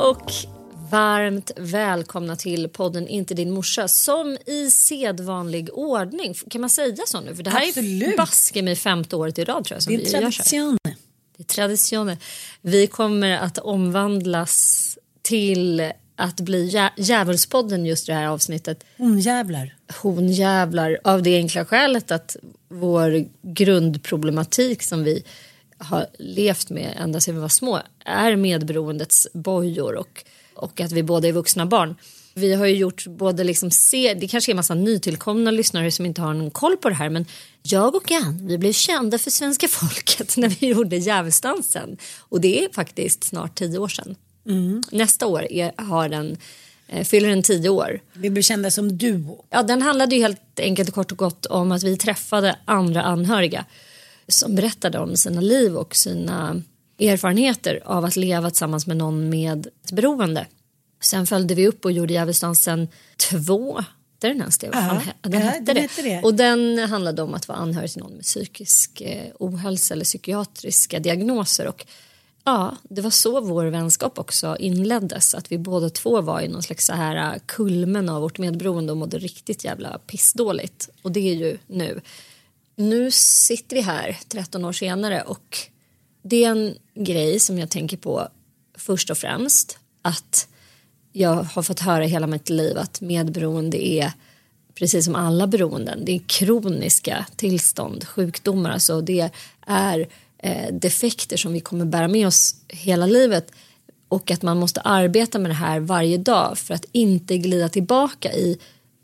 och varmt välkomna till podden Inte din morsa som i sedvanlig ordning, kan man säga så nu? För det här är Absolut. baske mig femte året i rad tror jag. Som Det är vi gör så här. tradition. Det är traditioner. Vi kommer att omvandlas till att bli jä- Djävulspodden just det här avsnittet. Honjävlar. Honjävlar av det enkla skälet att vår grundproblematik som vi har levt med ända sedan vi var små är medberoendets bojor och, och att vi båda är vuxna barn. Vi har ju gjort både liksom se, det kanske är en massa nytillkomna lyssnare som inte har någon koll på det här men jag och Ann, vi blev kända för svenska folket när vi gjorde Djävulsdansen och det är faktiskt snart tio år sedan. Nästa år är, har den, eh, fyller den tio år. Vi blev kända som duo. Ja, den handlade ju helt enkelt kort och gott om att vi träffade andra anhöriga som berättade om sina liv och sina erfarenheter av att leva tillsammans med någon med ett beroende. Sen följde vi upp och gjorde Djävulsdansen 2. Det är den ens det? Ja, den ja, hette den det. hette det. Och den handlade om att vara anhörig till någon med psykisk eh, ohälsa eller psykiatriska diagnoser. Och ja, det var så vår vänskap också inleddes. Att vi båda två var i någon slags så här eh, kulmen av vårt medberoende och mådde riktigt jävla pissdåligt. Och det är ju nu. Nu sitter vi här 13 år senare och det är en grej som jag tänker på först och främst. Att jag har fått höra hela mitt liv att medberoende är precis som alla beroenden. Det är kroniska tillstånd, sjukdomar. Alltså det är eh, defekter som vi kommer bära med oss hela livet. Och att man måste arbeta med det här varje dag för att inte glida tillbaka i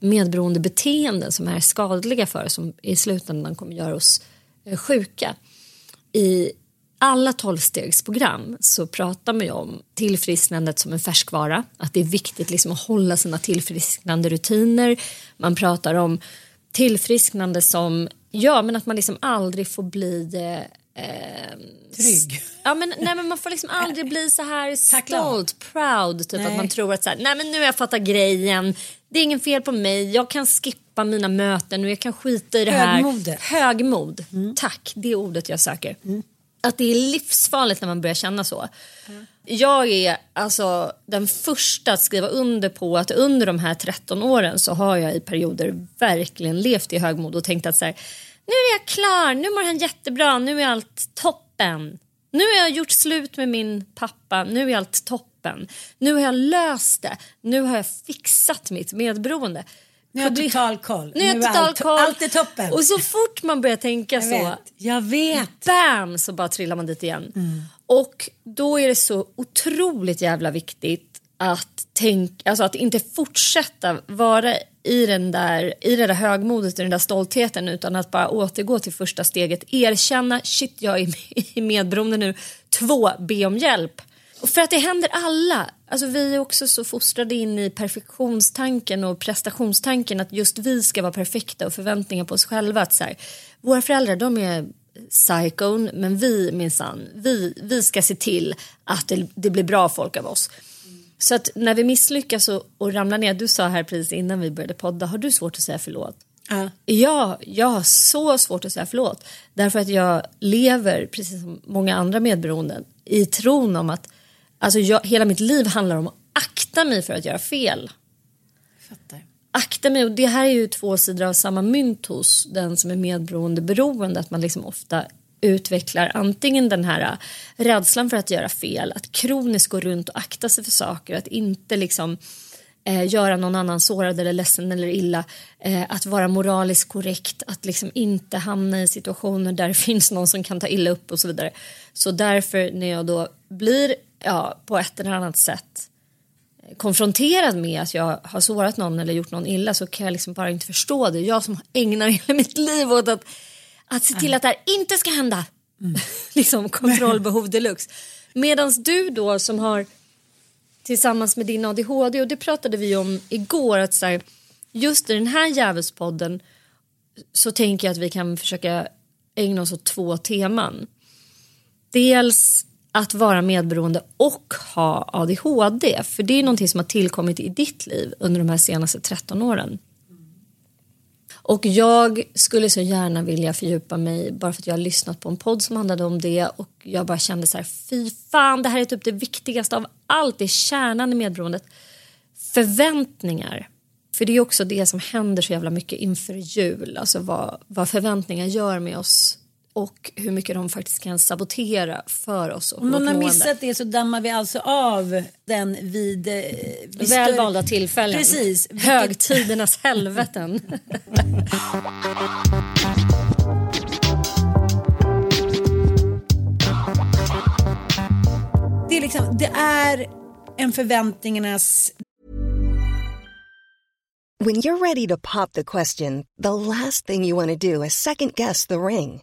medberoende beteenden som är skadliga för oss som i slutändan kommer göra oss eh, sjuka. I alla tolvstegsprogram så pratar man ju om tillfrisknandet som en färskvara. Att det är viktigt liksom att hålla sina tillfrisknande rutiner. Man pratar om tillfrisknande som, ja men att man liksom aldrig får bli eh, eh, Trygg. Ja, men, nej, men man får liksom aldrig bli så här stolt, proud. Typ Nej. att man tror att så här, nej men nu har jag fattat grejen. Det är ingen fel på mig. Jag kan skippa mina möten och jag kan skita i det här. Högmodet. Högmod. Tack, det är ordet jag söker. Att det är livsfarligt när man börjar känna så. Jag är alltså den första att skriva under på att under de här 13 åren så har jag i perioder verkligen levt i högmod och tänkt att så här, nu är jag klar, nu mår han jättebra, nu är allt toppen. Nu har jag gjort slut med min pappa, nu är allt toppen. Nu har jag löst det, nu har jag fixat mitt medberoende. Nu har jag total koll. Nu jag Nu är total allt- koll. allt är toppen. Och så fort man börjar tänka Jag så, vet. Jag vet. bam så bara trillar man dit igen. Och då är det så otroligt jävla viktigt att tänk, alltså att inte fortsätta vara i den där, i det där högmodet och den där stoltheten utan att bara återgå till första steget, erkänna shit jag är i medberoende nu, två, be om hjälp. Och för att det händer alla. Alltså vi är också så fostrade in i perfektionstanken och prestationstanken att just vi ska vara perfekta och förväntningar på oss själva. Att så här, våra föräldrar de är psykon men vi minsann, vi, vi ska se till att det, det blir bra folk av oss. Så att när vi misslyckas och, och ramlar ner, du sa här precis innan vi började podda, har du svårt att säga förlåt? Ja. Ja, jag har så svårt att säga förlåt. Därför att jag lever, precis som många andra medberoenden, i tron om att alltså jag, hela mitt liv handlar om att akta mig för att göra fel. Fattar. Akta mig, och det här är ju två sidor av samma mynt hos den som är medberoende beroende. Att man liksom ofta utvecklar antingen den här äh, rädslan för att göra fel, att kroniskt gå runt och akta sig för saker, att inte liksom eh, göra någon annan sårad eller ledsen eller illa, eh, att vara moraliskt korrekt, att liksom inte hamna i situationer där det finns någon som kan ta illa upp och så vidare. Så därför när jag då blir ja, på ett eller annat sätt konfronterad med att jag har sårat någon eller gjort någon illa så kan jag liksom bara inte förstå det. Jag som ägnar hela mitt liv åt att, att se till att det här inte ska hända. liksom kontrollbehov deluxe. Medan du då som har tillsammans med din ADHD och det pratade vi om igår att så här, just i den här djävulspodden så tänker jag att vi kan försöka ägna oss åt två teman. Dels att vara medberoende och ha ADHD. För det är någonting som har tillkommit i ditt liv under de här senaste 13 åren. Och jag skulle så gärna vilja fördjupa mig bara för att jag har lyssnat på en podd som handlade om det och jag bara kände så här, fy fan, det här är typ det viktigaste av allt, det är kärnan i medberoendet. Förväntningar. För det är också det som händer så jävla mycket inför jul, alltså vad, vad förväntningar gör med oss och hur mycket de faktiskt kan sabotera för oss och Om någon har missat det så dammar vi alltså av den vid... eh, vid Väl större- valda tillfällen. Precis. Högtidernas helveten. Det är, liksom, det är en förväntningarnas... When you're ready to pop the question, the last thing you want to do is second guess the ring.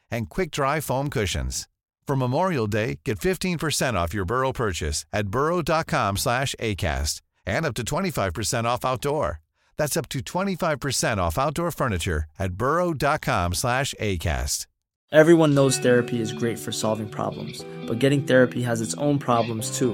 and quick-dry foam cushions. For Memorial Day, get 15% off your Burrow purchase at burrow.com slash ACAST and up to 25% off outdoor. That's up to 25% off outdoor furniture at burrow.com slash ACAST. Everyone knows therapy is great for solving problems, but getting therapy has its own problems too,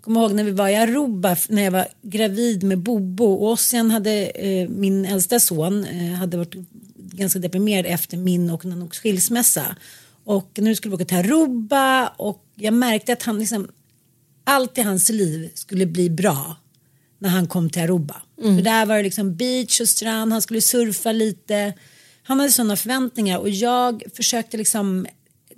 kommer ihåg när vi var i Aruba när jag var gravid med Bobo och Ossian hade, eh, min äldsta son, eh, hade varit ganska deprimerad efter min och Nanoks skilsmässa. Och nu skulle vi åka till Aruba och jag märkte att han liksom, allt i hans liv skulle bli bra när han kom till Aruba. För där var det liksom beach och strand, han skulle surfa lite. Han hade sådana förväntningar och jag försökte liksom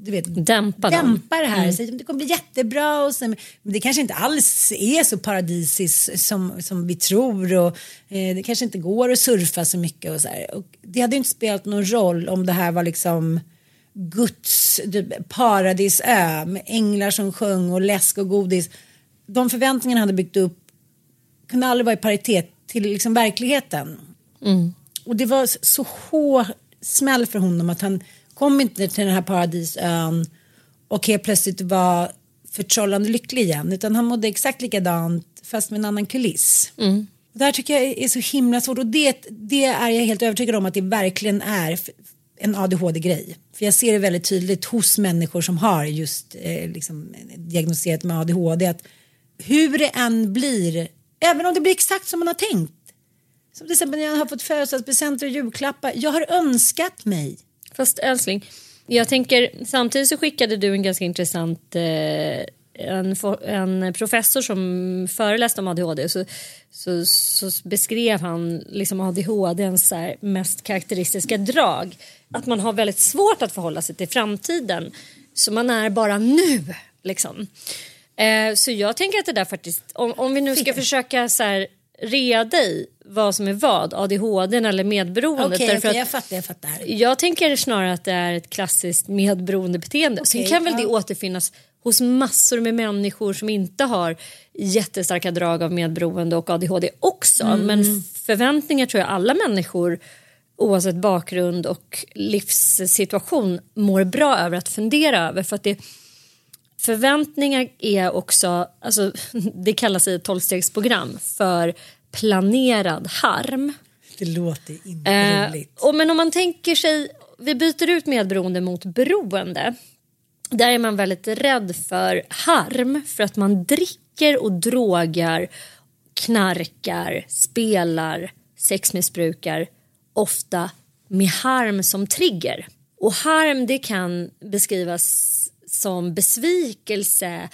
du vet, Dämpa dem. dämpa det här. Så det kommer bli jättebra. Och sen, men det kanske inte alls är så paradisiskt som, som vi tror. Och, eh, det kanske inte går att surfa så mycket. Och så här. Och det hade inte spelat någon roll om det här var liksom Guds paradisö med änglar som sjöng och läsk och godis. De förväntningarna hade byggt upp kunde aldrig vara i paritet till liksom verkligheten. Och det var så hård smäll för honom att han kom inte till den här paradisön och helt plötsligt var förtrollande lycklig igen utan han mådde exakt likadant fast med en annan kuliss. Det här tycker jag är så himla svårt och det, det är jag helt övertygad om att det verkligen är en ADHD-grej. För jag ser det väldigt tydligt hos människor som har just eh, liksom, diagnostiserat med ADHD att hur det än blir, även om det blir exakt som man har tänkt. Som till exempel när jag har fått födelsedagspresenter och julklappar. Jag har önskat mig. Fast älskling, jag tänker samtidigt så skickade du en ganska intressant eh, en, en professor som föreläste om ADHD så, så, så beskrev han liksom ADHDns mest karaktäristiska drag. Att man har väldigt svårt att förhålla sig till framtiden. Så man är bara nu. Liksom. Eh, så jag tänker att det där faktiskt, om, om vi nu ska försöka så här, reda i vad som är vad, ADHD eller medberoendet. Okej, okej, att- jag fattar, jag fattar. jag tänker snarare att det är ett klassiskt medberoendebeteende. Sen Okej, kan väl ja. det återfinnas hos massor med människor som inte har jättestarka drag av medberoende och ADHD också. Mm. Men förväntningar tror jag alla människor oavsett bakgrund och livssituation mår bra över att fundera över. För att det, förväntningar är också, alltså, det kallas i ett tolvstegsprogram för planerad harm. Det låter inte Eh, roligt. och men om man tänker sig, vi byter ut medberoende mot beroende. Där är man väldigt rädd för harm för att man dricker och drogar, knarkar, spelar, sexmissbrukar ofta med harm som trigger. Och harm det kan beskrivas som besvikelse,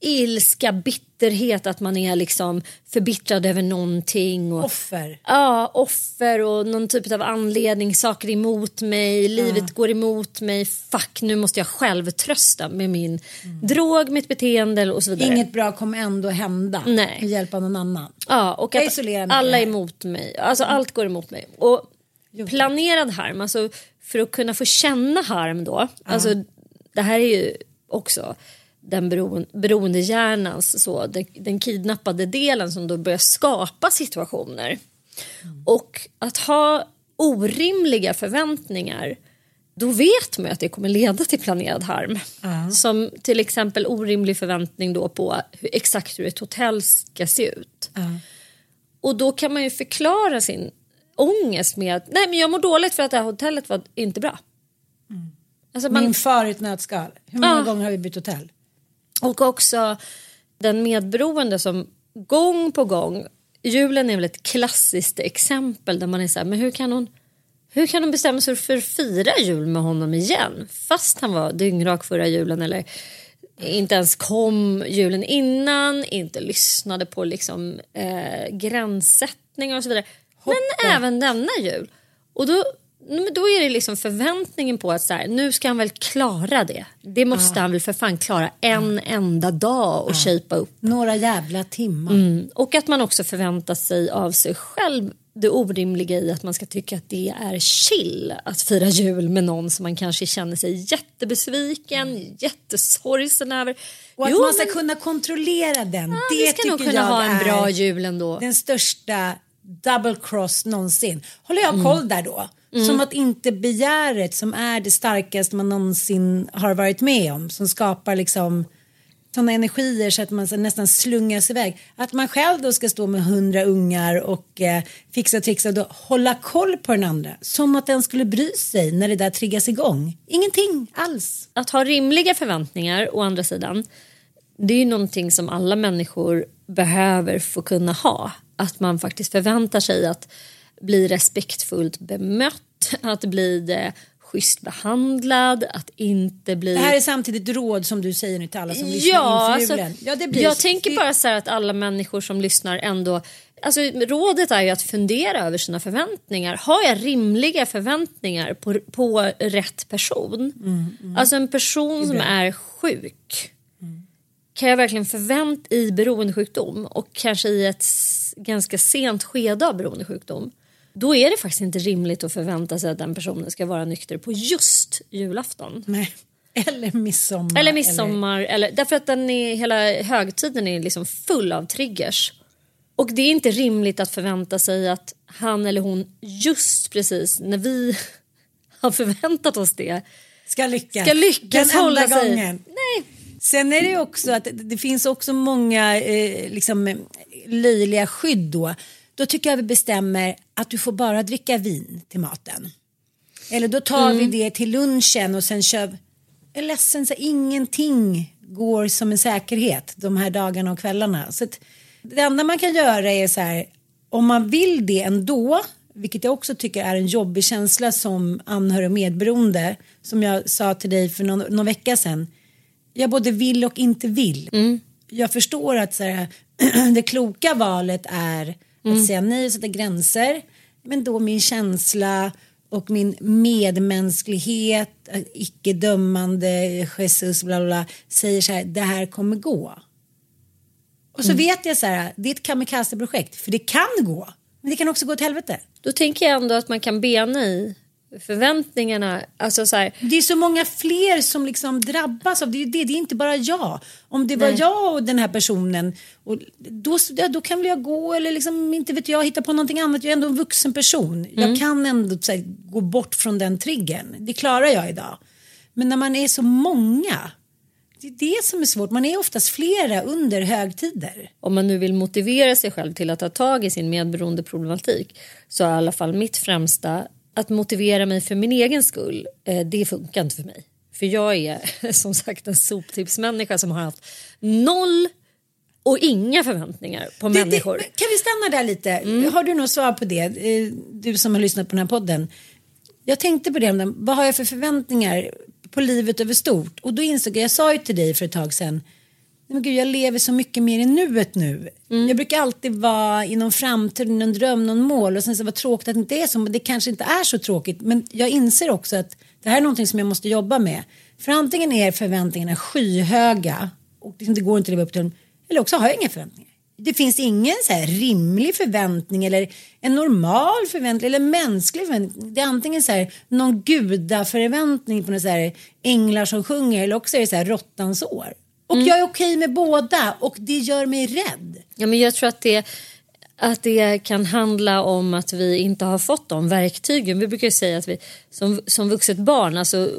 ilska, bitterhet, att man är liksom förbittrad över någonting. Och, Offer. Ja, offer och någon typ av anledning, saker emot mig, livet går emot mig, fuck nu måste jag själv trösta med min drog, mitt beteende och så vidare. Inget bra kommer ändå hända Nej. med hjälp av någon annan. Ja, och Jag att mig alla är emot mig. Alltså allt går emot mig. Och planerad harm, alltså för att kunna få känna harm då. Alltså det här är ju också den beroende, beroendehjärnans, så, den, den kidnappade delen som då börjar skapa situationer. Och att ha orimliga förväntningar då vet man att det kommer leda till planerad harm. Som till exempel orimlig förväntning då på hur, exakt hur ett hotell ska se ut. Och då kan man ju förklara sin ångest med att nej men jag mår dåligt för att det här hotellet var inte bra. Alltså man, Min far i ett nötskal. Hur många Ja. gånger har vi bytt hotell? och också den medberoende som gång på gång, julen är väl ett klassiskt exempel där man är så här, men hur kan hon hur kan hon bestämma sig för att fira jul med honom igen? Fast han var dyngrak förra julen eller inte ens kom julen innan, inte lyssnade på liksom, eh, gränssättningar och så vidare. Men även denna jul. Och då, men då är det liksom förväntningen på att så här, nu ska han väl klara det. Det måste han väl för fan klara en enda dag och shapea upp. Några jävla timmar. Mm. Och att man också förväntar sig av sig själv det orimliga i att man ska tycka att det är chill att fira jul med någon som man kanske känner sig jättebesviken, jättesorgsen över. Och att Jo, man ska men- kunna kontrollera den. Ja, det vi ska nog kunna ha en bra jul ändå. den största double cross någonsin. Håller jag Mm. koll där då? Som att inte begäret som är det starkaste man någonsin har varit med om. Som skapar liksom sådana energier så att man nästan slungas iväg. Att man själv då ska stå med hundra ungar och eh, fixa och trixa och då hålla koll på den andra. Som att den skulle bry sig när det där triggas igång. Ingenting alls. Att ha rimliga förväntningar å andra sidan det är ju någonting som alla människor behöver få kunna ha. Att man faktiskt förväntar sig att bli respektfullt bemött, att bli eh, schysst behandlad, att inte bli... Det här är samtidigt råd som du säger nu till alla som lyssnar ja, inför alltså, Ja, det blir jag tänker bara så här att alla människor som lyssnar ändå Alltså, rådet är ju att fundera över sina förväntningar. Har jag rimliga förväntningar på, på rätt person? Mm, Alltså en person som är sjuk. Kan jag verkligen förvänta i beroendesjukdom och kanske i ett ganska sent skede av beroendesjukdom. Då är det faktiskt inte rimligt att förvänta sig att den personen ska vara nykter på just julafton. Nej. Eller midsommar. Eller midsommar. Eller, därför att den är, hela högtiden är liksom full av triggers. Och det är inte rimligt att förvänta sig att han eller hon just precis när vi har förväntat oss det Ska lyckas. ska lyckas Den hålla enda sig. gången. Nej. Sen är det också att det- finns också många eh, liksom, löjliga skydd då. Då tycker jag vi bestämmer att du får bara dricka vin till maten. Eller då tar Mm. vi det till lunchen och sen kör vi. Jag är ledsen, så ingenting går som en säkerhet de här dagarna och kvällarna. Så att det enda man kan göra är så här, om man vill det ändå, vilket jag också tycker är en jobbig känsla som anhörig och medberoende, som jag sa till dig för någon, någon vecka sedan. Jag både vill och inte vill. Jag förstår att så här, det kloka valet är att säga nej och sätta gränser. Men då min känsla och min medmänsklighet, eh, icke dömande, Jesus, bla bla, bla säger så här, det här kommer gå. Och så vet jag så här, det är ett kamikazeprojekt, för det kan gå, men det kan också gå åt helvete. Då tänker jag ändå att man kan bena i förväntningarna. Alltså så här, Det är så många fler som liksom drabbas av det. det. Det är inte bara jag. Om det var jag och den här personen, och då, då kan väl jag gå eller liksom, inte vet jag, hitta på någonting annat. Jag är ändå en vuxen person. Jag kan ändå här, gå bort från den triggern. Det klarar jag idag. Men när man är så många, det är det som är svårt. Man är oftast flera under högtider. om man nu vill motivera sig själv till att ta tag i sin medberoende problematik så är i alla fall mitt främsta att motivera mig för min egen skull. Eh, det funkar inte för mig. För jag är som sagt en soptipsmänniska som har haft noll och inga förväntningar på Det- människor. Mm. Det, kan vi stanna där lite? Har du något svar på det? Eh, Du som har lyssnat på den här podden. Jag tänkte på det, vad har jag för förväntningar på livet över stort? Och då insåg jag, jag sa ju till dig för ett tag sedan, men gud, jag lever så mycket mer i nuet nu. Mm. Jag brukar alltid vara i någon framtid, någon dröm, någon mål och sen så var tråkigt att det inte är så, men det kanske inte är så tråkigt. Men jag inser också att det här är någonting som jag måste jobba med. För antingen är förväntningarna skyhöga och det går inte att leva upp till dem, eller också har jag inga förväntningar. Det finns ingen så rimlig förväntning eller en normal förväntning eller mänsklig förväntning. Det är antingen så här någon gudaförväntning på några så här änglar som sjunger eller också är det så här råttans år. Och jag är okej med båda och det gör mig rädd. Ja, men jag tror att det, att det kan handla om att vi inte har fått de verktygen. Vi brukar säga att vi som, som vuxet barn, alltså,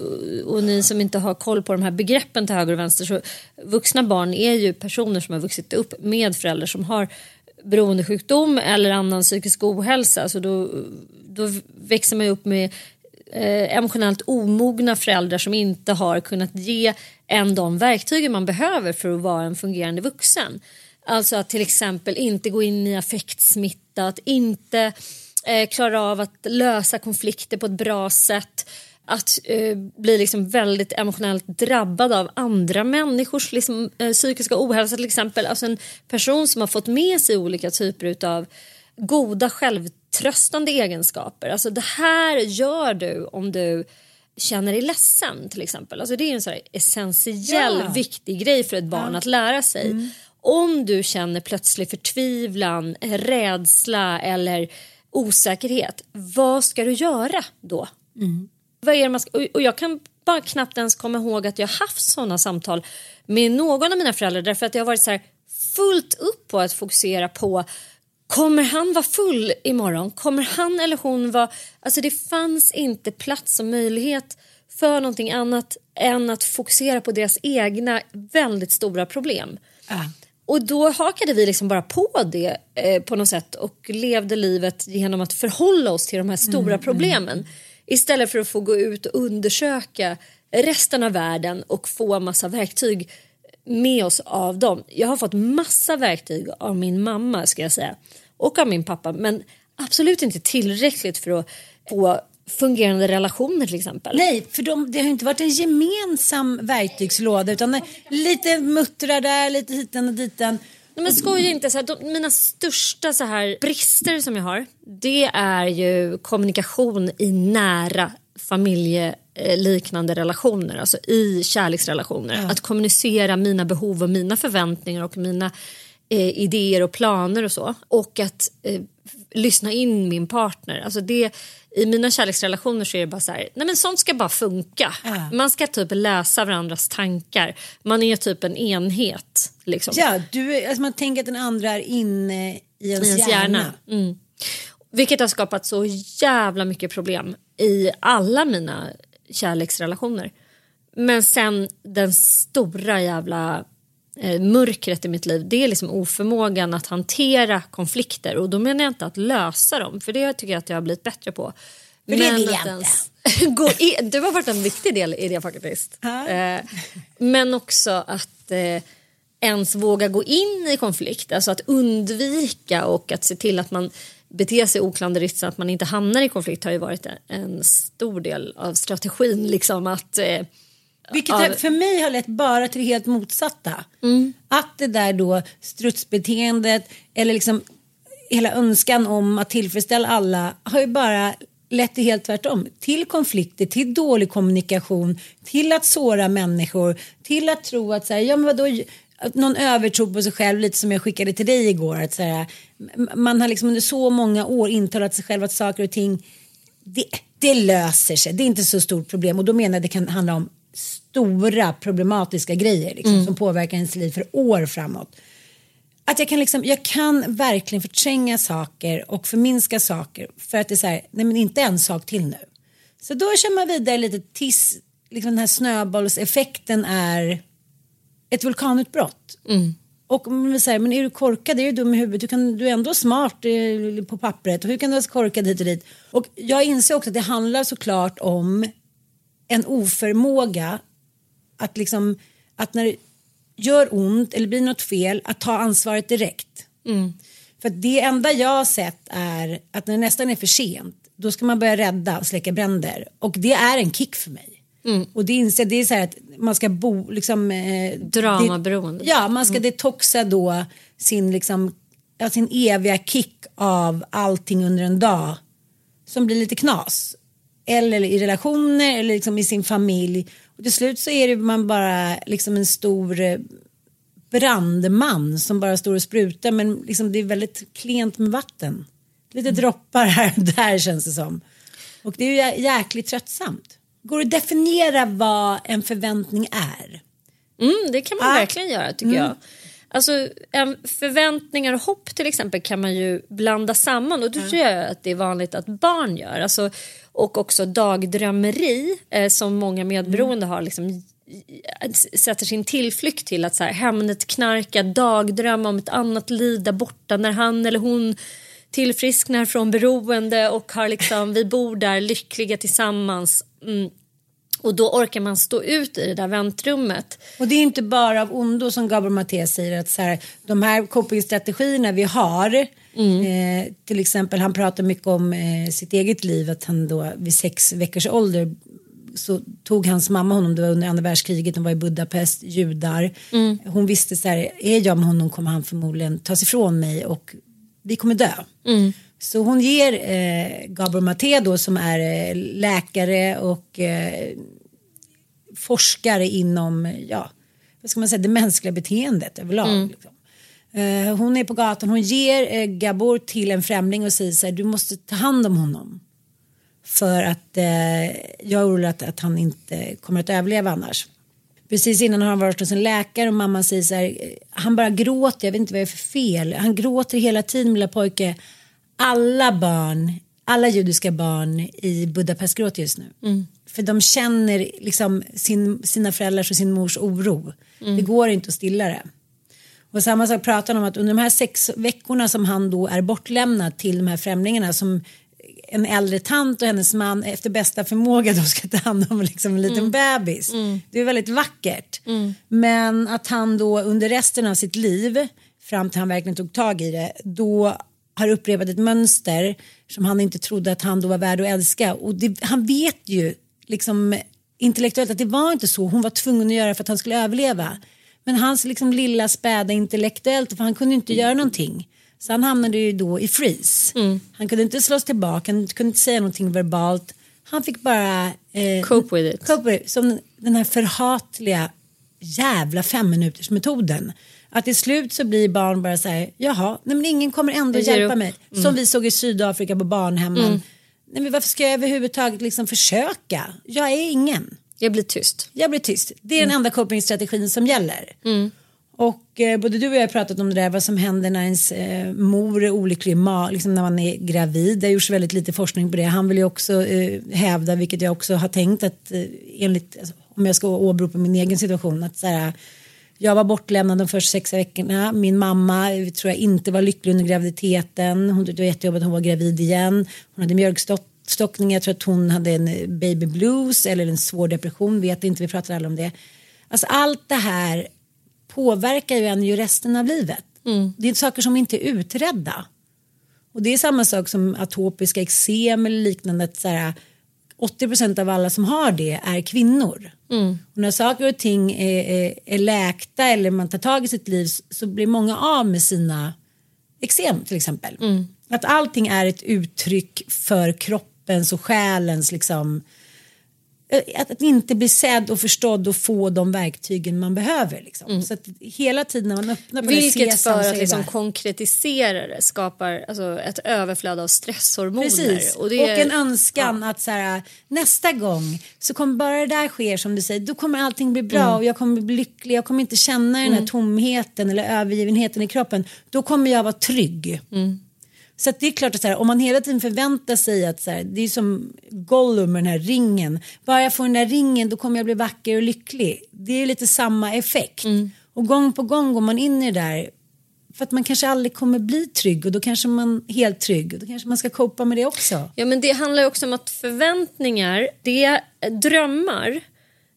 och ni som inte har koll på de här begreppen till höger och vänster, så vuxna barn är ju personer som har vuxit upp med föräldrar som har beroendesjukdom eller annan psykisk ohälsa. Så då, då växer man upp med eh, emotionellt omogna föräldrar som inte har kunnat ge än de verktyg man behöver för att vara en fungerande vuxen. Alltså att till exempel inte gå in i affektsmitta, att inte eh, klara av att lösa konflikter på ett bra sätt att eh, bli liksom väldigt emotionellt drabbad av andra människors liksom, eh, psykiska ohälsa till exempel. Alltså en person som har fått med sig olika typer av goda självtröstande egenskaper. Alltså det här gör du om du känner dig ledsen till exempel. Alltså det är en här essentiell Ja. viktig grej för ett barn att lära sig. Om du känner plötslig förtvivlan, rädsla eller osäkerhet, vad ska du göra då? Vad är man ska, och- jag kan bara knappt ens komma ihåg att jag haft sådana samtal med någon av mina föräldrar därför att jag har varit så här fullt upp på att fokusera på Kommer han vara full imorgon? Kommer han eller hon vara... Alltså det fanns inte plats och möjlighet för någonting annat än att fokusera på deras egna väldigt stora problem. Och då hakade vi liksom bara på det eh, på något sätt och levde livet genom att förhålla oss till de här stora Mm, problemen. Istället för att få gå ut och undersöka resten av världen och få massa verktyg med oss av dem. Jag har fått massa verktyg av min mamma ska jag säga och av min pappa men absolut inte tillräckligt för att få fungerande relationer till exempel. Nej, för de, det har ju inte varit en gemensam verktygslåda utan lite muttrar där, lite hiten och diten. Nej, men skoja inte. Så här, de, mina största så här, brister som jag har det är ju kommunikation i nära familjeliknande relationer, alltså i kärleksrelationer. Att kommunicera mina behov och mina förväntningar och mina eh, idéer och planer och så. Och att eh, lyssna in min partner. Alltså det, I mina kärleksrelationer så är det bara så här, nej men sånt ska bara funka. Man ska typ läsa varandras tankar. Man är typ en enhet. Liksom Ja, du, alltså man tänker att den andra är inne i ens, i ens hjärna. Mm. Vilket har skapat så jävla mycket problem i alla mina kärleksrelationer. Men sen den stora jävla eh, mörkret i mitt liv det är liksom oförmågan att hantera konflikter och då menar jag inte att lösa dem för det tycker jag att jag har blivit bättre på. För det vill jag ens gå in, du har varit en viktig del i det faktiskt. Eh, men också att eh, ens våga gå in i konflikt, alltså att undvika och att se till att man beter sig oklanderligt så att man inte hamnar i konflikt har ju varit en, stor del av strategin. Liksom att, eh, Vilket har- för mig har lett bara till det helt motsatta. Att det där då strutsbeteendet eller liksom hela önskan om att tillfredsställa alla har ju bara lett till helt tvärtom. Till konflikter, till dålig kommunikation, till att såra människor, till att tro att så här, ja men vadå, någon övertro på sig själv, lite som jag skickade till dig igår. Att så här, man har liksom under så många år intalat sig själv att saker och ting det, det löser sig, det är inte så stort problem och då menar jag det kan handla om stora problematiska grejer liksom, som påverkar ens liv för år framåt. Att jag kan, liksom, jag kan verkligen förtränga saker och förminska saker för att det är så här, nej men inte en sak till nu. Så då kör man vidare lite tills liksom den här snöbollseffekten är ett vulkanutbrott. Och man säga, men är du korkad, är du dum i huvudet, du, kan, du är ändå smart eh, på pappret och hur kan du vara så korkad hit och dit? Och jag inser också att det handlar såklart om en oförmåga att liksom, att när det gör ont eller blir något fel, att ta ansvaret direkt. För att det enda jag har sett är att när det nästan är för sent, då ska man börja rädda och släcka bränder. Och det är en kick för mig. Och det, inser, det är så här att man ska bo, liksom, eh, Dramaberoende. det- Ja, man ska detoxa då sin, liksom, ja, sin eviga kick av allting under en dag som blir lite knas. Eller i relationer eller liksom i sin familj. Och till slut så är det man bara liksom en stor eh, brandman som bara står och sprutar men liksom det är väldigt klent med vatten. Lite droppar här och där känns det som. Och det är ju jä- jäkligt tröttsamt. Går det att definiera vad en förväntning är? Mm, det kan man Ah. verkligen göra tycker jag. Alltså, förväntningar och hopp till exempel kan man ju blanda samman och det tror jag att det är vanligt att barn gör. Alltså, och också dagdrömmeri eh, som många medberoende har liksom sätter sin tillflykt till att så här, Hemnet knarka, dagdrömma om ett annat liv där borta när han eller hon tillfrisknar från beroende och har liksom, vi bor där lyckliga tillsammans. Mm. Och då orkar man stå ut i det där väntrummet. Och det är inte bara av ondo som Gabriel Maté säger att så här, de här copingstrategierna vi har eh, till exempel han pratar mycket om eh, sitt eget liv att han då vid sex veckors ålder så tog hans mamma honom, det var under andra världskriget, de var i Budapest, judar. Hon visste så här, är jag med honom kommer han förmodligen tas ifrån mig och vi kommer dö. Så hon ger eh, Gabriel Maté då som är eh, läkare och eh, forskare inom ja, vad ska man säga, det mänskliga beteendet överlag. Liksom. Eh, hon är på gatan, hon ger eh, Gabor till en främling och säger så här, du måste ta hand om honom. För att eh, jag är orolig att, att han inte kommer att överleva annars. Precis innan har han varit hos en läkare och mamman säger så här, eh, han bara gråter, jag vet inte vad det är för fel. Han gråter hela tiden, lilla pojke. Alla barn, alla judiska barn i Budapest gråter just nu. För de känner liksom sin, sina föräldrars och sin mors oro. Det går inte att stilla det. Och samma sak pratar han om att under de här sex veckorna som han då är bortlämnad till de här främlingarna som en äldre tant och hennes man efter bästa förmåga då ska ta hand om liksom en liten bebis. Det är väldigt vackert. Men att han då under resten av sitt liv fram till han verkligen tog tag i det då har upprepat ett mönster som han inte trodde att han då var värd att älska. Och det, han vet ju liksom intellektuellt att det var inte så. Hon var tvungen att göra för att han skulle överleva. Men hans liksom lilla späda intellektuellt, för han kunde inte göra någonting. Så han hamnade ju då i freeze. Han kunde inte slås tillbaka, han kunde inte säga någonting verbalt. Han fick bara eh, Cope with it. cope with it. Som den här förhatliga jävla femminutersmetoden. Att till slut så blir barn bara så här, jaha, nej men ingen kommer ändå hjälpa mig. Som vi såg i Sydafrika på barnhemmen. Nej men varför ska jag överhuvudtaget liksom försöka? Jag är ingen. Jag blir tyst. Jag blir tyst. Det är den enda copingstrategin som gäller. Och eh, både du och jag har pratat om det där vad som händer när ens eh, mor är olycklig liksom när man är gravid. Det har gjorts väldigt lite forskning på det. Han vill ju också eh, hävda, vilket jag också har tänkt att eh, enligt, alltså, om jag ska åberopa min egen situation, att så här, jag var bortlämnad de första sex veckorna. Min mamma eh, tror jag inte var lycklig under graviditeten. Hon det var jättejobbigt att hon var gravid igen. Hon hade mjölkstockning. Jag tror att hon hade en eh, baby blues eller en svår depression. Vet inte, vi pratar alla om det. Alltså allt det här påverkar ju en ju resten av livet. Det är saker som inte är utredda. Och det är samma sak som atopiska eksem eller liknande. Att så här, 80% av alla som har det är kvinnor. Och när saker och ting är, är, är läkta eller man tar tag i sitt liv så blir många av med sina eksem till exempel. Att allting är ett uttryck för kroppens och själens liksom att, att inte bli sedd och förstådd och få de verktygen man behöver. Liksom. Så att hela tiden när man öppnar på det Vilket så för att det liksom konkretisera det skapar alltså, ett överflöd av stresshormoner. Precis, och, det är- en önskan att så här, nästa gång så kommer bara det där sker som du säger, då kommer allting bli bra Mm. och jag kommer bli lycklig, jag kommer inte känna den här tomheten eller övergivenheten i kroppen, då kommer jag vara trygg. Mm. Så det är klart att så här, om man hela tiden förväntar sig att så här, det är som Gollum med den här ringen, bara jag får den där ringen då kommer jag bli vacker och lycklig. Det är lite samma effekt. Mm. Och gång på gång går man in i det där för att man kanske aldrig kommer bli trygg och då kanske man är helt trygg och då kanske man ska copa med det också. Ja men det handlar ju också om att förväntningar, det drömmar,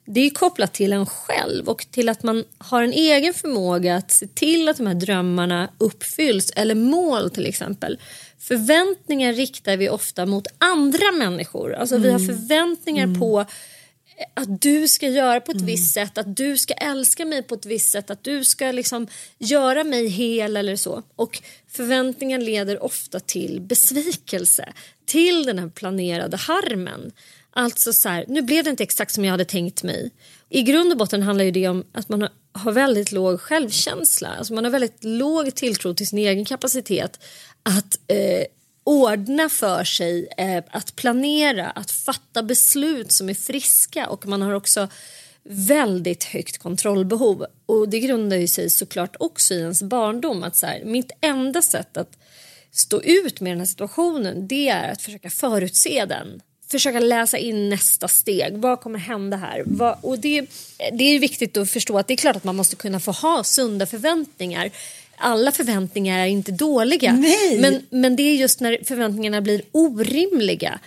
det är kopplat till en själv och till att man har en egen förmåga att se till att de här drömmarna uppfylls eller mål till exempel. Förväntningar riktar vi ofta mot andra människor. Alltså vi har förväntningar på att du ska göra på ett visst sätt, att du ska älska mig på ett visst sätt, att du ska liksom göra mig hel eller så. Och förväntningar leder ofta till besvikelse, till den här planerade harmen. Alltså så här, nu blev det inte exakt som jag hade tänkt mig. I grund och botten handlar ju det om att man har, väldigt låg självkänsla. Alltså man har väldigt låg tilltro till sin egen kapacitet att eh, ordna för sig, eh, att planera, att fatta beslut som är friska och man har också väldigt högt kontrollbehov. Och det grundar ju sig såklart också i ens barndom att så här, mitt enda sätt att stå ut med den här situationen det är att försöka förutse den. Försöka läsa in nästa steg. Vad kommer hända här? Vad, och det, det är viktigt att förstå att det är klart att man måste kunna få ha sunda förväntningar. Alla förväntningar är inte dåliga. Nej. Men, men det är just när förväntningarna blir orimliga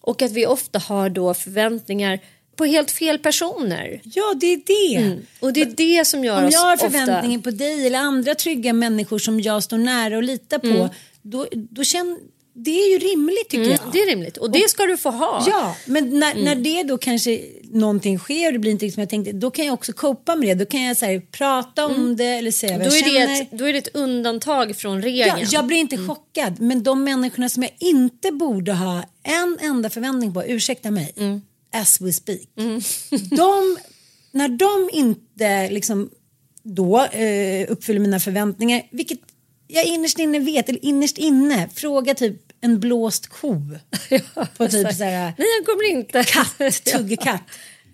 och att vi ofta har då förväntningar på helt fel personer. Ja, det är det. Och det är det som gör Om jag har ofta... förväntningar på dig eller andra trygga människor som jag står nära och litar på, då, då känner det är ju rimligt tycker Mm, jag. det är rimligt och det ska du få ha. Ja, men när, Mm. när det då kanske någonting sker och det blir inte som jag tänkte, då kan jag också copa med det. Då kan jag så här, prata om det eller säga vad Mm. Då jag är, det känner. ett, då är det ett undantag från regeln. Ja, jag blir inte chockad, men de människorna som jag inte borde ha en enda förväntning på, ursäkta mig, as we speak. De, när de inte liksom då eh, uppfyller mina förväntningar, vilket jag innerst inne vet, eller innerst inne, fråga typ en blåst ko på typ så här Nej, jag kommer inte. katt, tuggkatt.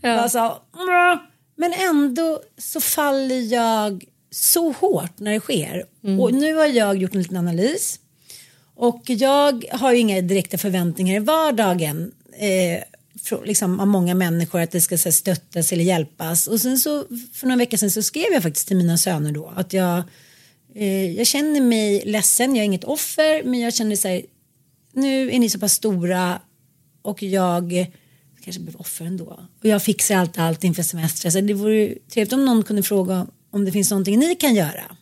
Alltså, "Mrr." men ändå så faller jag så hårt när det sker. Och nu har jag gjort en liten analys. Och jag har ju inga direkta förväntningar i vardagen. Eh, frå- liksom, av många människor att det ska så här, stöttas eller hjälpas. Och sen så för några veckor sedan så skrev jag faktiskt till mina söner då att jag, eh, jag känner mig ledsen, jag är inget offer men jag känner så här, nu är ni så pass stora och jag kanske blev offer ändå. Och jag fixar allt, allt inför semestern. Så det vore trevligt om någon kunde fråga om det finns någonting ni kan göra.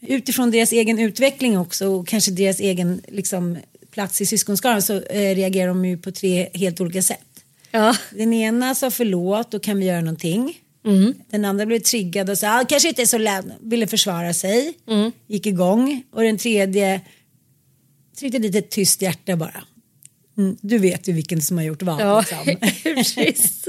Utifrån deras egen utveckling också och kanske deras egen liksom, plats i syskonskaran så eh, reagerar de ju på tre helt olika sätt. Ja. Den ena sa förlåt, då kan vi göra någonting. Den andra blev triggad och sa ah, kanske inte är så lätt, ville försvara sig, gick igång. Och den tredje tryckte dit ett tyst hjärta bara. Mm, du vet ju vilken som har gjort vad. Ja, Liksom. precis.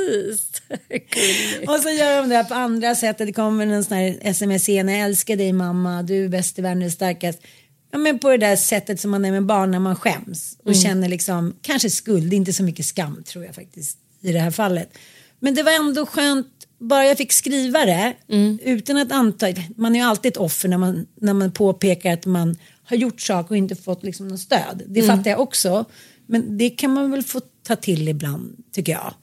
Och så gör de det här på andra sättet. Det kommer en sån här sms igen. Jag älskar dig mamma. Du är bäst i världen, du är starkast. Ja, men på det där sättet som man är med barn när man skäms. Och känner liksom, kanske skuld, inte så mycket skam tror jag faktiskt i det här fallet. Men det var ändå skönt, bara jag fick skriva det utan att anta, man är ju alltid ett offer när man, när man påpekar att man har gjort saker och inte fått liksom något stöd. Det fattar jag också. Men det kan man väl få ta till ibland tycker jag.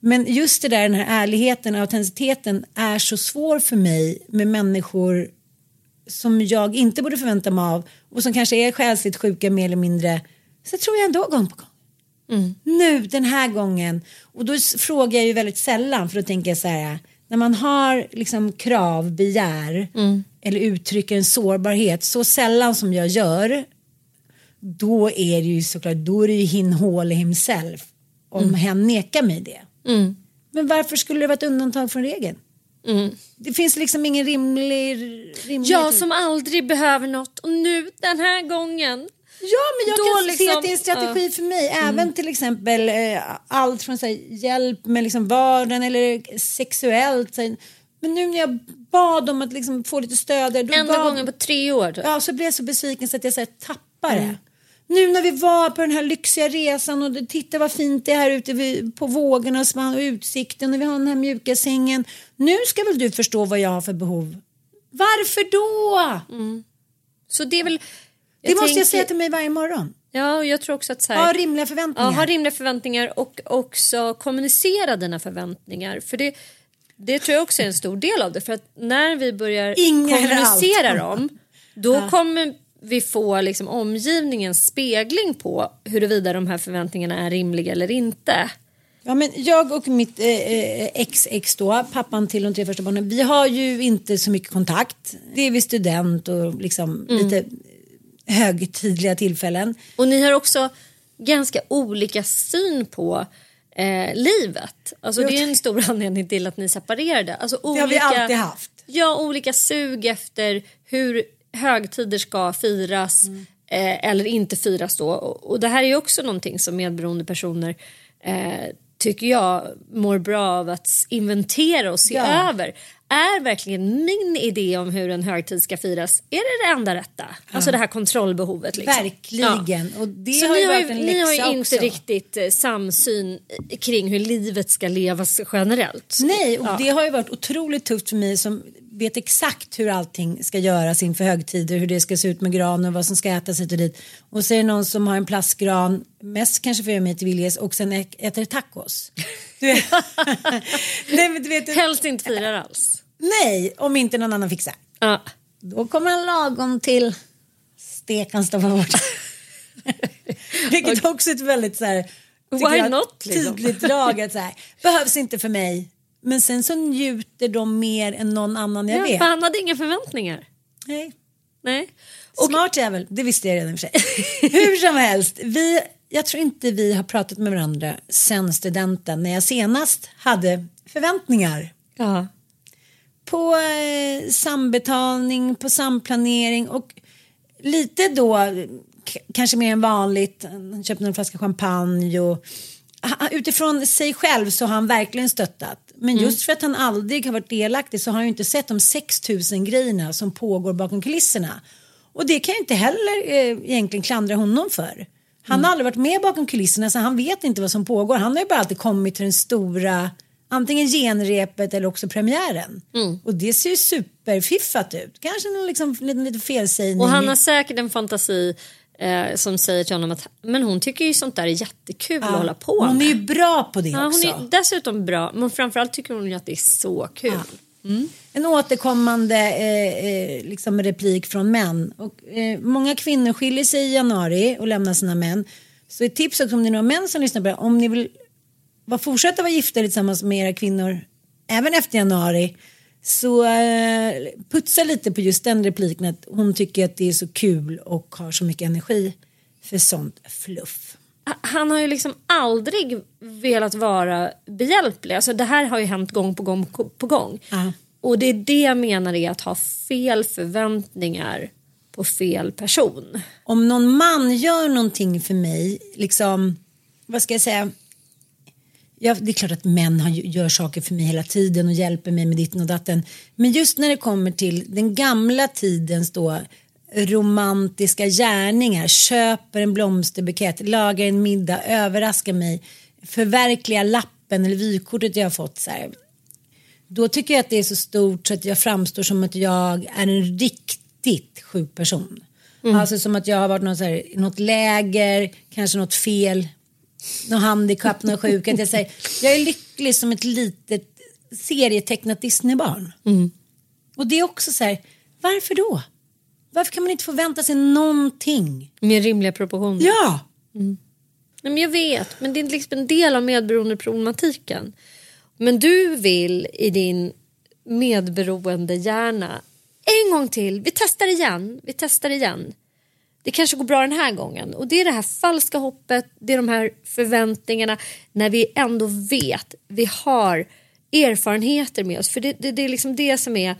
Men just det där, den här ärligheten och autenticiteten är så svår för mig med människor som jag inte borde förvänta mig av och som kanske är själsligt sjuka mer eller mindre. Så tror jag ändå gång på gång. Nu den här gången. Och då frågar jag ju väldigt sällan för då tänker jag så här. När man har liksom krav, begär eller uttrycker en sårbarhet så sällan som jag gör. Då är det ju såklart, då är det ju hin hål himself. Om hen nekar mig det. Men varför skulle det vara ett undantag från regeln? Det finns liksom ingen rimlig. Jag som aldrig behöver något och nu den här gången. Ja, men jag Då kan se liksom- att det är en strategi för mig. Även till exempel eh, allt från så här, hjälp med liksom vardagen eller sexuellt. Så här. Men nu när jag bad om att liksom få lite stöd. Då Enda gav, gången på tre år. typ. Ja, så blev jag så besviken så att jag så här, tappade det. Nu när vi var på den här lyxiga resan och titta vad fint det är här ute på vågorna och utsikten och vi har den här mjuka sängen. Nu ska väl du förstå vad jag har för behov. Varför då? Så det är väl... det måste jag tänker- säga till mig varje morgon. Ja, och jag tror också att så här, Ha rimliga förväntningar. Ja, ha rimliga förväntningar och också kommunicera dina förväntningar. För det, det tror jag också är en stor del av det. För att när vi börjar Inga kommunicera dem då kommer vi få liksom omgivningens spegling på huruvida de här förväntningarna är rimliga eller inte. Ja, men jag och mitt eh, eh, ex-ex då, pappan till de tre första barnen, vi har ju inte så mycket kontakt. Det är vid student och liksom lite högtidliga tillfällen. Och ni har också ganska olika syn på eh, livet. Alltså, det är en stor anledning till att ni separerade. Alltså, Det olika, har vi alltid haft. Ja, olika sug efter hur högtider ska firas eh, eller inte firas då. Och, och det här är ju också någonting som medberoende personer eh, tycker jag mår bra av att inventera och se Ja. över. Är verkligen min idé om hur en högtid ska firas, är det det enda rätta? Alltså det här kontrollbehovet. Liksom. Verkligen. Och det Så har ni ju varit en ni har ju inte också. riktigt eh, samsyn kring hur livet ska levas generellt. Nej, och Ja. det har ju varit otroligt tufft för mig som vet exakt hur allting ska göras inför högtider, hur det ska se ut med gran och vad som ska ätas hit och dit. Och så är det någon som har en plastgran, mest kanske för att göra mig till viljes, och sen äter tacos. Du vet. Nej, men du vet, Helst inte firar alls. nej, om inte någon annan fixar. Ja. Då kommer han lagom till stekan står bort. Vilket också är ett väldigt så här, Why not, liksom? tydligt drag. Att så här, behövs inte för mig. Men sen så njuter de mer än någon annan jag Ja, vet. för han hade inga förväntningar. Nej. Nej. Smart jävel, det visste jag redan i och för sig. Hur som helst, vi, jag tror inte vi har pratat med varandra sen studenten när jag senast hade förväntningar Ja. på eh, sambetalning, på samplanering och lite då kanske mer än vanligt. Han köpte en flaska champagne och utifrån sig själv så har han verkligen stöttat. Men just för att han aldrig har varit delaktig så har han ju inte sett de 6000 grejerna som pågår bakom kulisserna. Och det kan jag inte heller eh, egentligen klandra honom för. Han har aldrig varit med bakom kulisserna så han vet inte vad som pågår. Han har ju bara alltid kommit till den stora antingen genrepet eller också premiären. Och det ser ju superfiffat ut. Kanske någon liksom, lite, lite felsägning. Och han har säkert en fantasi Eh, som säger till honom att men hon tycker ju sånt där är jättekul att hålla på Hon med. är ju bra på det ja, också. hon är dessutom bra men framförallt tycker hon ju att det är så kul. En återkommande eh, eh, liksom replik från män. Och, eh, många kvinnor skiljer sig i januari och lämnar sina män. Så ett tips också om det är några män som lyssnar på det. Om ni vill var, fortsätta vara gifta tillsammans med era kvinnor även efter januari. Så eh, putsa lite på just den repliken att hon tycker att det är så kul och har så mycket energi för sånt fluff. Han har ju liksom aldrig velat vara behjälplig. Alltså det här har ju hänt gång på gång på gång. Ja. Och det är det jag menar är att ha fel förväntningar på fel person. om någon man gör någonting för mig, liksom, vad ska jag säga? Ja, det är klart att män har, gör saker för mig hela tiden och hjälper mig med ditten och datten. Men just när det kommer till den gamla tidens då romantiska gärningar, köper en blomsterbukett, lagar en middag, överraskar mig, förverkligar lappen eller vykortet jag har fått. Så här. Då tycker jag att det är så stort så att jag framstår som att jag är en riktigt sjuk person. Alltså som att jag har varit någon så här, i något läger, kanske något fel, något handikapp, något sjuk. Att jag, säger, jag är lycklig som ett litet serietecknat Disneybarn. Och det är också så här, varför då? Varför kan man inte förvänta sig någonting? Med rimliga proportioner. Ja! Nej, men jag vet, men det är liksom en del av medberoendeproblematiken. Men du vill i din medberoende hjärna en gång till, vi testar igen, vi testar igen. Det kanske går bra den här gången. Och det är det här falska hoppet, det är de här förväntningarna när vi ändå vet, vi har erfarenheter med oss. För det, det, det är liksom det som är,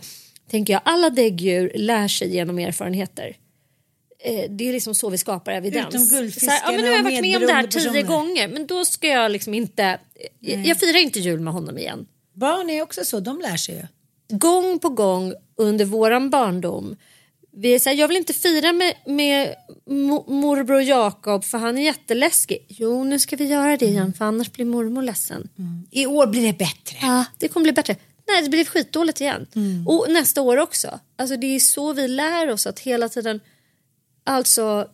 tänker jag, alla däggdjur lär sig genom erfarenheter. Eh, det är liksom så vi skapar evidens. Utom guldfiskarna ja, men nu har jag varit med om det här tio personer. gånger men då ska jag liksom inte, jag, jag firar inte jul med honom igen. Barn är också så, de lär sig ju. Gång på gång under våran barndom vi är så här, jag vill inte fira med, med mo- morbror Jakob för han är jätteläskig. Jo, nu ska vi göra det igen för annars blir mormor ledsen. I år blir det bättre. Ja, det kommer bli bättre. Nej, det blir skitdåligt igen. Mm. Och nästa år också. Alltså det är så vi lär oss att hela tiden alltså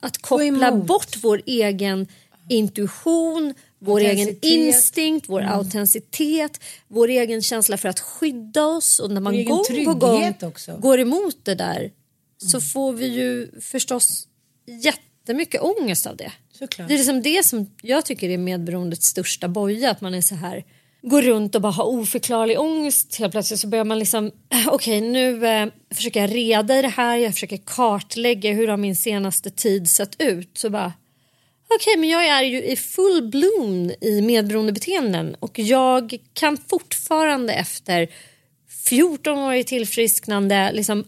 att koppla bort vår egen intuition, vår egen. Mm. instinkt, vår autenticitet, vår egen känsla för att skydda oss och när man gång på gång också. går emot det där så får vi ju förstås jättemycket ångest av det. Såklart. Det är liksom det som jag tycker är medberoendets största boja. Att man är så här går runt och bara har oförklarlig ångest. Helt plötsligt så börjar man liksom okej nu eh, försöker jag reda i det här. Jag försöker kartlägga hur har min senaste tid sett ut. Så bara okej men jag är ju i full bloom i medberoendebeteenden och jag kan fortfarande efter 14 år i tillfrisknande liksom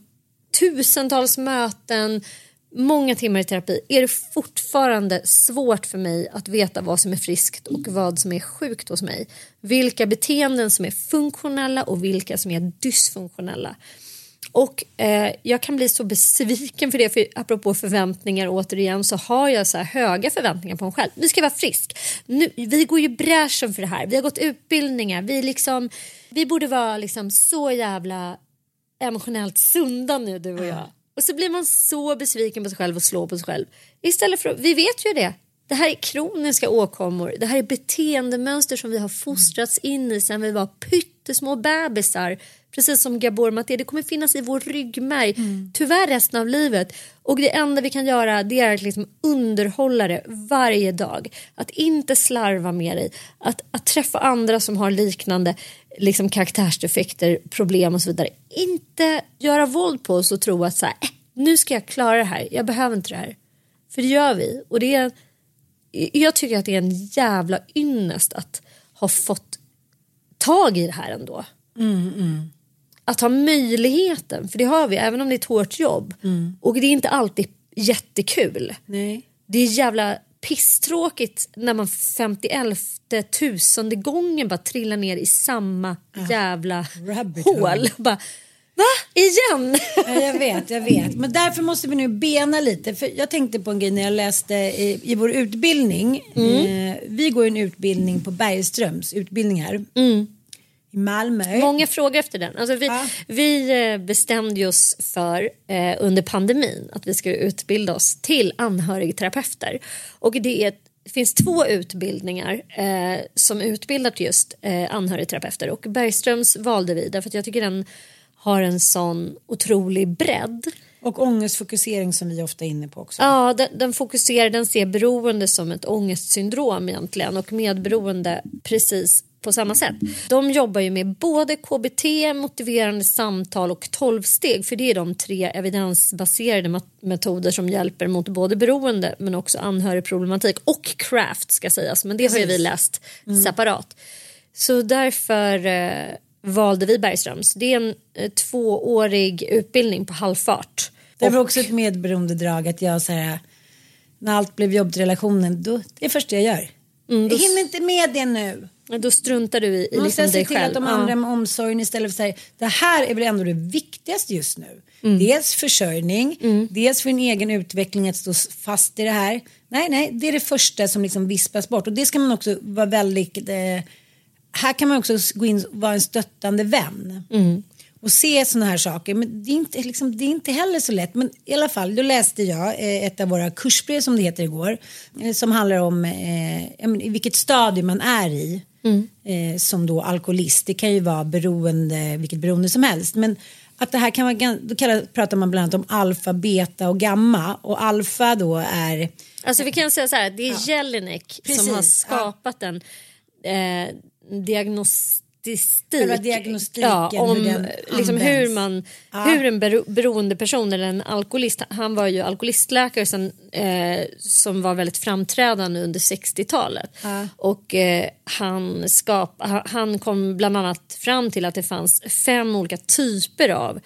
tusentals möten många timmar i terapi är det fortfarande svårt för mig att veta vad som är friskt och vad som är sjukt hos mig. Vilka beteenden som är funktionella och vilka som är dysfunktionella. Och eh, jag kan bli så besviken för det, för apropå förväntningar återigen så har jag så här höga förväntningar på mig själv. Vi ska vara frisk. Nu, vi går ju bräschen för det här. Vi har gått utbildningar. Vi, liksom, vi borde vara liksom så jävla emotionellt sunda nu du och jag. Och så blir man så besviken på sig själv och slår på sig själv. Istället för, vi vet ju det. Det här är kroniska åkommor. Det här är beteendemönster som vi har fostrats in i sen vi var pyttesmå bebisar. Precis som Gabor Maté, det kommer finnas i vår ryggmärg. Tyvärr resten av livet. Och det enda vi kan göra det är att liksom underhålla det varje dag. Att inte slarva med dig. Att, att träffa andra som har liknande liksom karaktärsdefekter, problem och så vidare. Inte göra våld på oss och tro att så här, äh, nu ska jag klara det här. Jag behöver inte det här. För det gör vi. Och det är, jag tycker att det är en jävla ynnest att ha fått tag i det här ändå. Att ha möjligheten, för det har vi även om det är ett hårt jobb. Och det är inte alltid jättekul. Nej. Det är jävla pisstråkigt när man 51 tusende gången bara trillar ner i samma jävla Rabbit hål. Bara, Va? Igen? Ja, jag vet, jag vet. Men därför måste vi nu bena lite. För jag tänkte på en grej när jag läste i, i vår utbildning. Eh, vi går en utbildning på Bergströms utbildningar. I i Malmö. Många frågar efter den. Alltså vi, Ja. vi eh, bestämde oss för eh, under pandemin att vi skulle utbilda oss till anhörigterapeuter. Och det, är, det finns två utbildningar eh, som utbildar till just eh, anhörigterapeuter. Och Bergströms valde vi därför att jag tycker den har en sån otrolig bredd. Och ångestfokusering som vi ofta är inne på också. Ja, den, den fokuserar, den ser beroende som ett ångestsyndrom egentligen och medberoende precis på samma sätt. De jobbar ju med både KBT, motiverande samtal och 12 steg för det är de tre evidensbaserade metoder som hjälper mot både beroende men också anhörigproblematik och craft ska sägas men det har ju vi läst separat. Så därför eh, valde vi Bergströms. Det är en eh, tvåårig utbildning på halvfart. Det var också ett medberoendedrag att jag så här, när allt blev jobbigt i relationen, då, det är det första jag gör. Mm, jag hinner inte med det nu. Ja, Då struntar du i, i Måste liksom jag se dig till själv. att de Ja. andra med omsorgen istället för att säga det här är väl ändå det viktigaste just nu. Mm. Dels försörjning, dels för din egen utveckling att stå fast i det här. Nej, nej, det är det första som liksom vispas bort och det ska man också vara väldigt eh, här kan man också gå in och vara en stöttande vän. Mm. Och se sådana här saker. Men det är, inte, liksom, det är inte heller så lätt. Men i alla fall, då läste jag eh, ett av våra kursbrev som det heter igår. Eh, som handlar om eh, ja, men i vilket stadie man är i. Eh, som då alkoholist. Det kan ju vara beroende, vilket beroende som helst. Men att det här kan vara, då kallar, pratar man bland annat om alfa, beta och gamma. Och alfa då är Alltså vi kan säga så här, det är Jelinek Precis, som har ja. skapat en eh, diagnostistik. Själva diagnostiken, ja, hur om den liksom hur, man, Ja. hur en bero, beroende person eller en alkoholist, han var ju alkoholistläkare sen, eh, som var väldigt framträdande under 60-talet. Och eh, han, skap, han kom bland annat fram till att det fanns fem olika typer av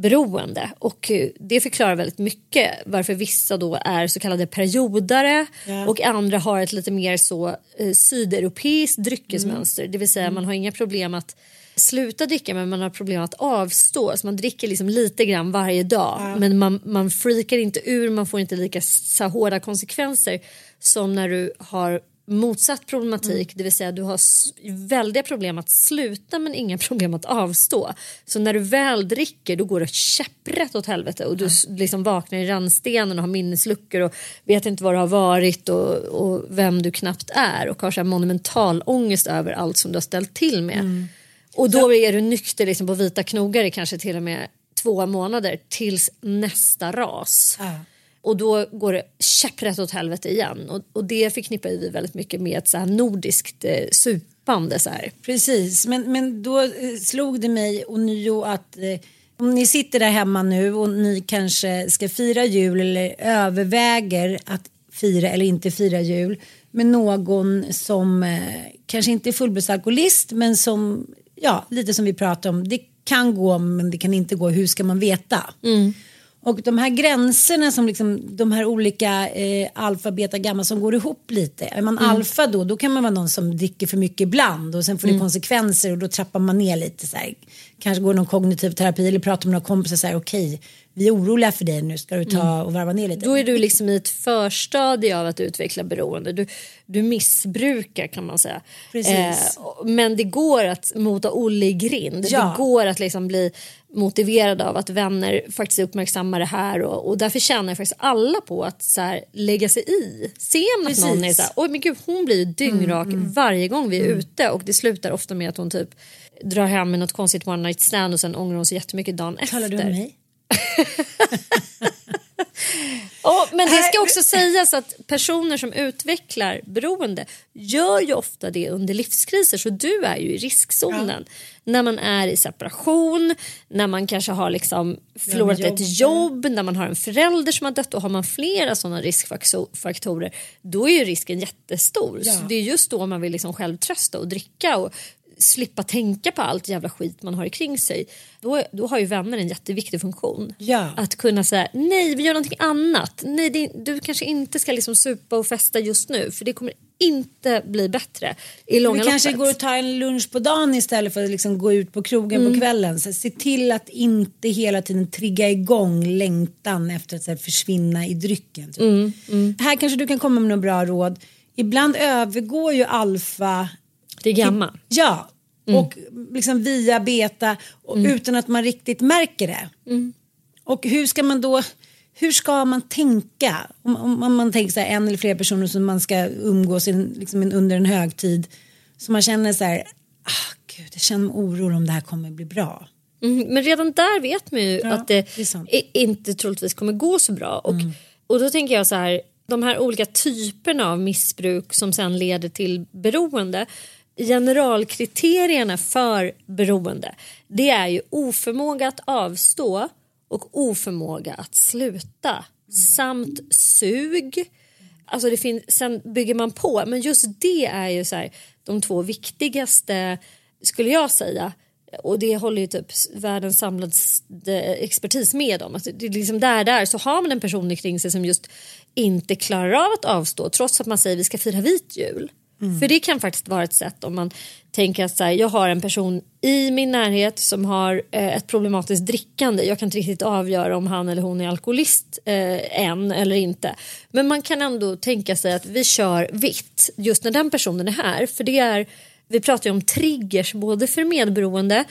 beroende. Och eh, det förklarar väldigt mycket varför vissa då är så kallade periodare Ja. och andra har ett lite mer så eh, sydeuropeiskt dryckesmönster. Det vill säga man har inga problem att sluta dricka men man har problem att avstå. Så man dricker liksom lite grann varje dag. Men man, man freakar inte ur man får inte lika så hårda konsekvenser som när du har motsatt problematik, det vill säga du har väldiga problem att sluta men inga problem att avstå. Så när du väl dricker då går det käpprätt åt helvete och du s- liksom vaknar i rännstenen och har minnesluckor och vet inte var du har varit och, och vem du knappt är och har så monumental ångest över allt som du har ställt till med. Och då är du nykter liksom på vita knogar i kanske till och med två månader tills nästa ras. Ja. Och då går det käpprätt åt helvete igen. Och, och det förknippar vi väldigt mycket med ett så här nordiskt eh, supande. Så här. Precis, men, men då eh, slog det mig ånyo att eh, om ni sitter där hemma nu och ni kanske ska fira jul eller överväger att fira eller inte fira jul med någon som eh, kanske inte är fullblodsalkoholist men som, ja, lite som vi pratade om, det kan gå men det kan inte gå, hur ska man veta? Och de här gränserna som liksom de här olika eh, alfa, beta, gamma som går ihop lite. Är man alfa då, då kan man vara någon som dricker för mycket ibland och sen får det konsekvenser och då trappar man ner lite så här. Kanske går någon kognitiv terapi eller pratar med några kompisar så här okej, vi är oroliga för dig nu, ska du ta och varva ner lite? Då är du liksom i ett förstadie av att utveckla beroende. Du, du missbrukar kan man säga. Precis. och- men det går att mota Olle i grind. Ja. Det går att liksom bli motiverad av att vänner faktiskt uppmärksammar det här och, och därför tjänar faktiskt alla på att så här, lägga sig i. Ser man att någon är så här, oj men gud hon blir ju dyngrak varje gång vi är ute och det slutar ofta med att hon typ drar hem med något konstigt one night stand och sen ångrar hon sig jättemycket dagen efter. Talar du om mig? Ja, men det ska också sägas att personer som utvecklar beroende gör ju ofta det under livskriser så du är ju i riskzonen. När man är i separation, när man kanske har liksom förlorat jobbet. ett jobb, när man har en förälder som har dött och har man flera sådana riskfaktorer då är ju risken jättestor. Ja. Så det är just då man vill liksom själv trösta och dricka och slippa tänka på allt jävla skit man har kring sig. Då, då har ju vänner en jätteviktig funktion. Ja. Att kunna säga nej vi gör någonting annat. Nej, det, du kanske inte ska liksom supa och festa just nu för det kommer inte bli bättre i långa Vi kanske loppet. går och tar en lunch på dagen istället för att liksom gå ut på krogen Mm. på kvällen. Så se till att inte hela tiden trigga igång längtan efter att så här, försvinna i drycken. Typ. Mm, Här kanske du kan komma med några bra råd. Ibland övergår ju alfa Det är gamma. Ja, och liksom via beta och utan att man riktigt märker det. Och hur ska man då, hur ska man tänka? Om, om, om man tänker så här, en eller flera personer som man ska umgås i, en- liksom under en högtid. Så man känner så här, ah, gud, jag känner oro om det här kommer bli bra. Mm, men redan där vet man ju Ja, att det, det. Mm. inte troligtvis kommer gå så bra. Och, och då tänker jag så här, de här olika typerna av missbruk som sen leder till beroende. Generalkriterierna för beroende det är ju oförmåga att avstå och oförmåga att sluta samt sug. Alltså det finns, sen bygger man på men just det är ju så här, de två viktigaste skulle jag säga och det håller ju typ världens samlade expertis med om. Alltså det är liksom där, där så har man en person kring sig som just inte klarar av att avstå trots att man säger vi ska fira vit jul. För det kan faktiskt vara ett sätt om man tänker att så här, jag har en person i min närhet som har eh, ett problematiskt drickande. Jag kan inte riktigt avgöra om han eller hon är alkoholist eh, än eller inte. Men man kan ändå tänka sig att vi kör vitt just när den personen är här. För det är, vi pratar ju om triggers både för medberoende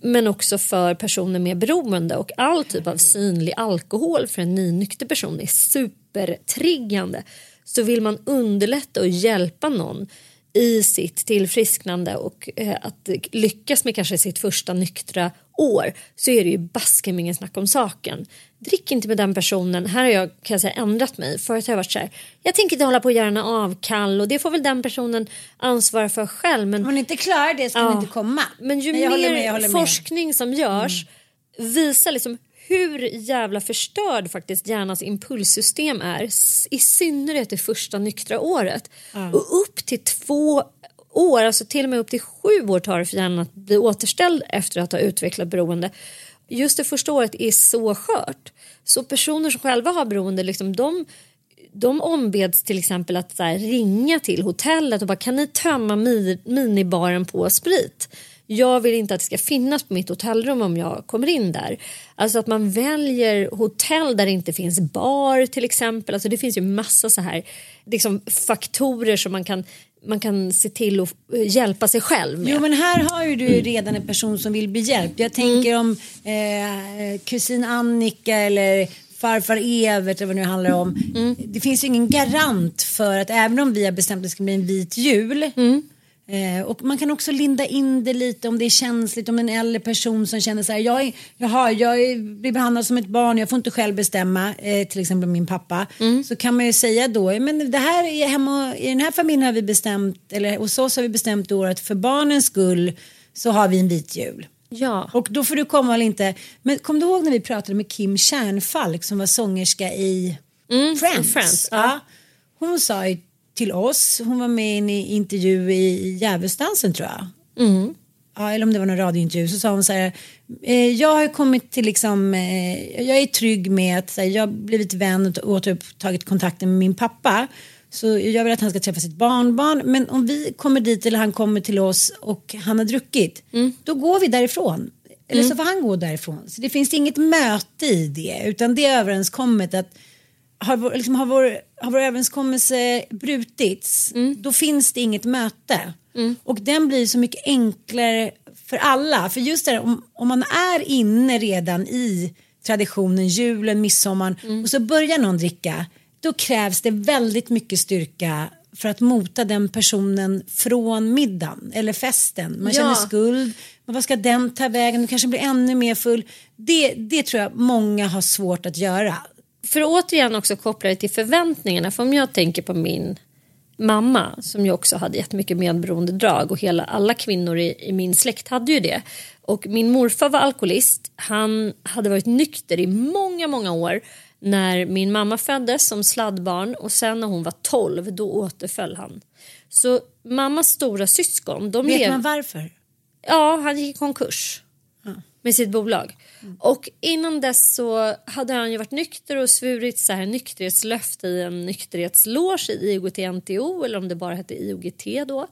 men också för personer med beroende och all typ av synlig alkohol för en nynykter person är supertriggande. Så vill man underlätta och hjälpa någon i sitt tillfrisknande och eh, att lyckas med kanske sitt första nyktra år så är det ju baske med ingen snack om saken. Drick inte med den personen. Här har jag kan jag säga, ändrat mig. Förut har jag varit så här, jag tänker inte hålla på och göra avkall och det får väl den personen ansvara för själv. Men Om man inte klarar det ska Ja. man inte komma. men ju håller mer med. Mm. forskning som görs visar liksom hur jävla förstörd faktiskt hjärnans impulssystem är. I synnerhet det första nyktra året. Och upp till två år, alltså till och med upp till sju år tar det för hjärnan att bli återställd efter att ha utvecklat beroende. Just det första året är så skört. Så personer som själva har beroende, liksom, de de ombeds till exempel att här, ringa till hotellet och bara kan ni tömma mi, minibaren på sprit? Jag vill inte att det ska finnas på mitt hotellrum om jag kommer in där. Alltså att man väljer hotell där det inte finns bar till exempel. Alltså det finns ju massa så här liksom, faktorer som man kan, man kan se till att eh, hjälpa sig själv med. Jo men här har ju du redan en person som vill bli hjälpt. Jag tänker om eh, kusin Annika eller farfar Evert eller vad det nu handlar om. Det finns ju ingen garant för att även om vi har bestämt att det ska bli en vit jul. Eh, och man kan också linda in det lite om det är känsligt om en äldre person som känner så här jag, är, jaha, jag är, blir behandlad som ett barn, jag får inte själv bestämma, eh, till exempel min pappa. Så kan man ju säga då, men det här är hemma, i den här familjen har vi bestämt, eller hos oss har vi bestämt då att för barnens skull så har vi en vit jul. Ja. Och då får du komma eller inte. Men kom du ihåg när vi pratade med Kim Kärnfalk som var sångerska i Friends? Friends, ja. Hon sa ju till oss, hon var med i en intervju i Djävulsdansen tror jag. Ja, eller om det var någon radiointervju så sa hon så här. Eh, jag har kommit till liksom, eh, jag är trygg med att här, jag har blivit vän och återupptagit kontakten med min pappa. Så jag vill att han ska träffa sitt barnbarn. Men om vi kommer dit eller han kommer till oss och han har druckit. Då går vi därifrån. Eller så får han gå därifrån. Så det finns inget möte i det. Utan det är överenskommet att har vår, liksom, har vår, har vår överenskommelse brutits då finns det inget möte. Och den blir så mycket enklare för alla. För just det här, om, om man är inne redan i traditionen, julen, midsommar och så börjar någon dricka då krävs det väldigt mycket styrka för att mota den personen från middagen eller festen. Man Ja. känner skuld, men vad ska den ta vägen, du kanske blir ännu mer full. Det, det tror jag många har svårt att göra. För att återigen också koppla det till förväntningarna. För om jag tänker på min mamma som ju också hade jättemycket medberoendedrag och hela, alla kvinnor i, i min släkt hade ju det. Och min morfar var alkoholist. Han hade varit nykter i många, många år när min mamma föddes som sladdbarn och sen när hon var 12 då återföll han. Så mammas stora syskon, de Vet lev- man varför? Ja, han gick i konkurs med sitt bolag. Och innan dess så hade han ju varit nykter och svurit så här nykterhetslöfte i en nykterhetsloge i IOGT-NTO eller om det bara hette IOGT då.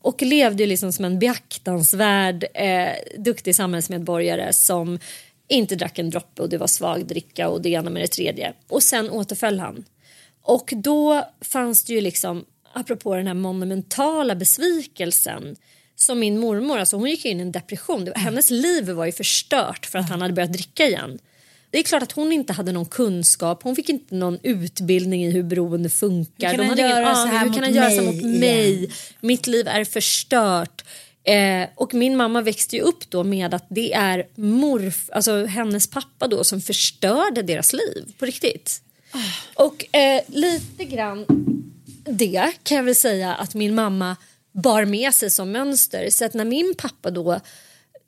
Och levde ju liksom som en beaktansvärd, eh, duktig samhällsmedborgare som inte drack en droppe och det var svag dricka och det ena med det tredje. Och sen återföll han. Och då fanns det ju liksom, apropå den här monumentala besvikelsen som min mormor, alltså hon gick in i en depression. Hennes liv var ju förstört för att han hade börjat dricka igen. Det är klart att hon inte hade någon kunskap, hon fick inte någon utbildning i hur beroende funkar. Hur kan De han göra så här hur kan han göra så mig mot igen? mig? Mitt liv är förstört. Eh, och min mamma växte ju upp då med att det är morf, alltså hennes pappa då som förstörde deras liv på riktigt. Och eh, lite grann det kan jag väl säga att min mamma bar med sig som mönster. Så att när min pappa då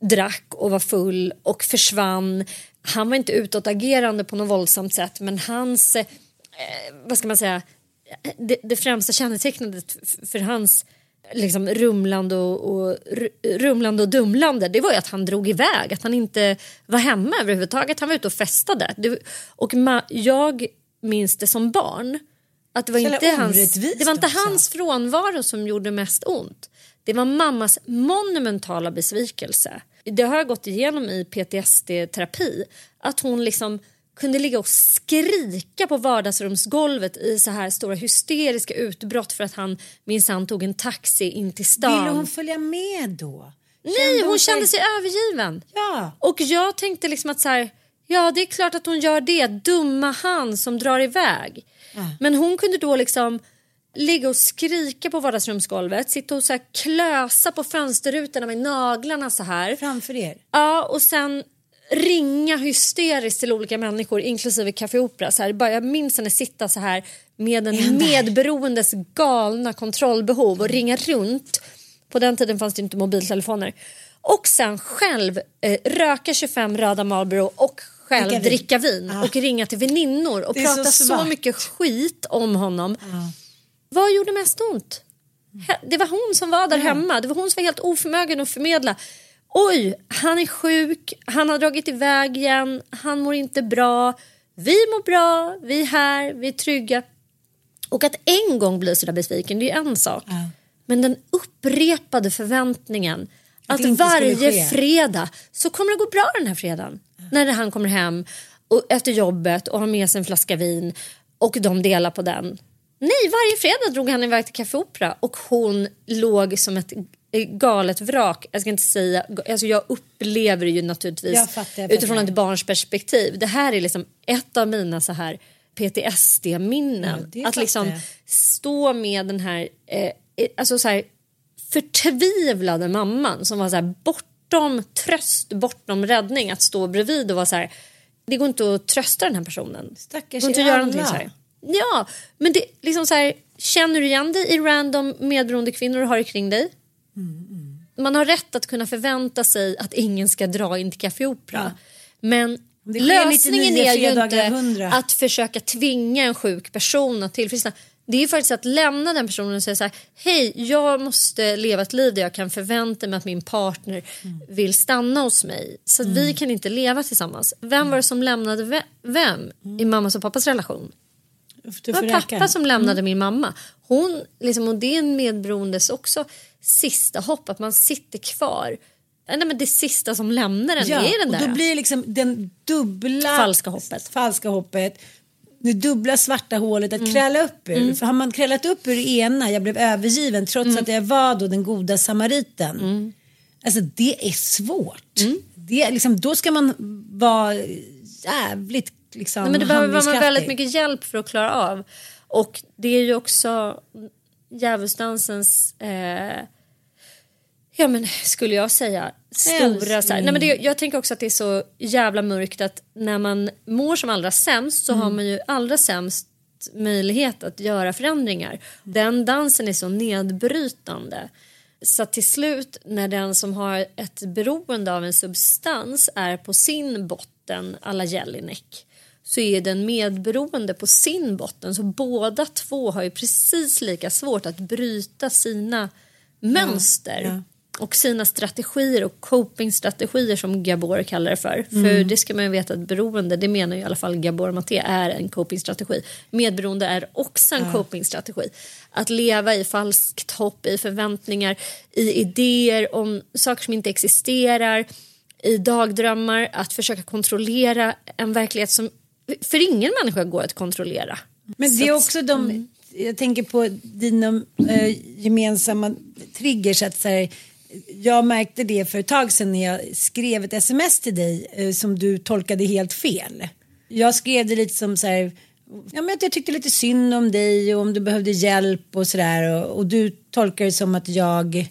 drack och var full och försvann. Han var inte utåtagerande på något våldsamt sätt men hans, eh, vad ska man säga, det, det främsta kännetecknet för hans liksom rumlande och, och, rumlande och dumlande det var ju att han drog iväg, att han inte var hemma överhuvudtaget. Han var ute och festade. Det, och ma- jag minns det som barn. Att det var, inte hans, det var inte också. hans frånvaro som gjorde mest ont. Det var mammas monumentala besvikelse. Det har jag gått igenom i PTSD-terapi. Att hon liksom kunde ligga och skrika på vardagsrumsgolvet i så här stora hysteriska utbrott för att han minsann tog en taxi in till stan. Ville hon följa med då? Nej, hon sig- kände sig övergiven. Ja. Och jag tänkte liksom att så här, ja det är klart att hon gör det, dumma han som drar iväg. Men hon kunde då liksom ligga och skrika på vardagsrumsgolvet, sitta och så här klösa på fönsterrutorna med naglarna så här. Framför er. Ja, och sen ringa hysteriskt till olika människor, inklusive Café Opera. Så här, bara, jag minns henne sitta så här med en medberoendes galna kontrollbehov och ringa runt. På den tiden fanns det inte mobiltelefoner. Och sen själv eh, röka 25 röda Marlboro och själv Dricka vin. dricka vin och ringa till väninnor och så prata så, svart. mycket skit om honom. Vad gjorde mest ont? Det var hon som var där hemma. Det var hon som var helt oförmögen att förmedla. Oj, han är sjuk, han har dragit iväg igen, han mår inte bra. Vi mår bra, vi är här, vi är trygga. Och att en gång bli sådär besviken, det är en sak. Men den upprepade förväntningen Att varje fredag så kommer det gå bra den här fredagen. När han kommer hem och efter jobbet och har med sig en flaska vin och de delar på den. Nej, varje fredag drog han iväg till Café Opera och hon låg som ett galet vrak. Jag ska inte säga, alltså jag upplever det ju naturligtvis Jag fattar, jag fattar. utifrån ett barns perspektiv. Det här är liksom ett av mina så här PTSD-minnen. Ja, att liksom stå med den här, eh, alltså så här förtvivlade mamman som var så här bortom tröst, bortom räddning att stå bredvid och vara så här. Det går inte att trösta den här personen. Stackars går inte att göra någonting så här. Ja, men det liksom så här. Känner du igen dig i random medberoende kvinnor du har kring dig? Man har rätt att kunna förvänta sig att ingen ska dra in till Café Opera. Men Det sker lösningen 99 är ju inte av 100. att försöka tvinga en sjuk person att tillfriskna. Det är ju faktiskt att lämna den personen och säga så här, hej jag måste leva ett liv där jag kan förvänta mig att min partner Mm. vill stanna hos mig. Så att vi kan inte leva tillsammans. Vem var det som lämnade ve- vem i mammas och pappas relation? Det var räka. pappa som lämnade min mamma. Hon, liksom, och det är en medberoendes också sista hopp, att man sitter kvar. Nej, men det sista som lämnar en Ja, är den och där. då blir liksom den dubbla Falska hoppet. falska hoppet det dubbla svarta hålet Mm. att kräla upp ur. För har man krälat upp ur det ena, jag blev övergiven trots Mm. att jag var då den goda samariten. Alltså det är svårt. Mm. Det är liksom, då ska man vara jävligt liksom, Nej, men det behöver man väldigt mycket hjälp för att klara av. Och det är ju också djävulsdansens, eh, ja men skulle jag säga, stora... Så här, nej, men det, jag tänker också att det är så jävla mörkt att när man mår som allra sämst så har man ju allra sämst möjlighet att göra förändringar. Den dansen är så nedbrytande. Så till slut när den som har ett beroende av en substans är på sin botten alla Jelinek så är den medberoende på sin botten. Så båda två har ju precis lika svårt att bryta sina mönster och sina strategier och copingstrategier som Gabor kallar det för. För det ska man ju veta att beroende, det menar ju i alla fall Gabor Maté, är en copingstrategi. Medberoende är också en copingstrategi. Att leva i falskt hopp, i förväntningar, i idéer om saker som inte existerar, i dagdrömmar, att försöka kontrollera en verklighet som för ingen människa går att kontrollera. Men det är också de, jag tänker på dina eh, gemensamma triggers. Att så här, jag märkte det för ett tag sedan när jag skrev ett sms till dig eh, som du tolkade helt fel. Jag skrev det lite som så här, ja, men att jag tyckte lite synd om dig och om du behövde hjälp och sådär och, och du tolkade det som att jag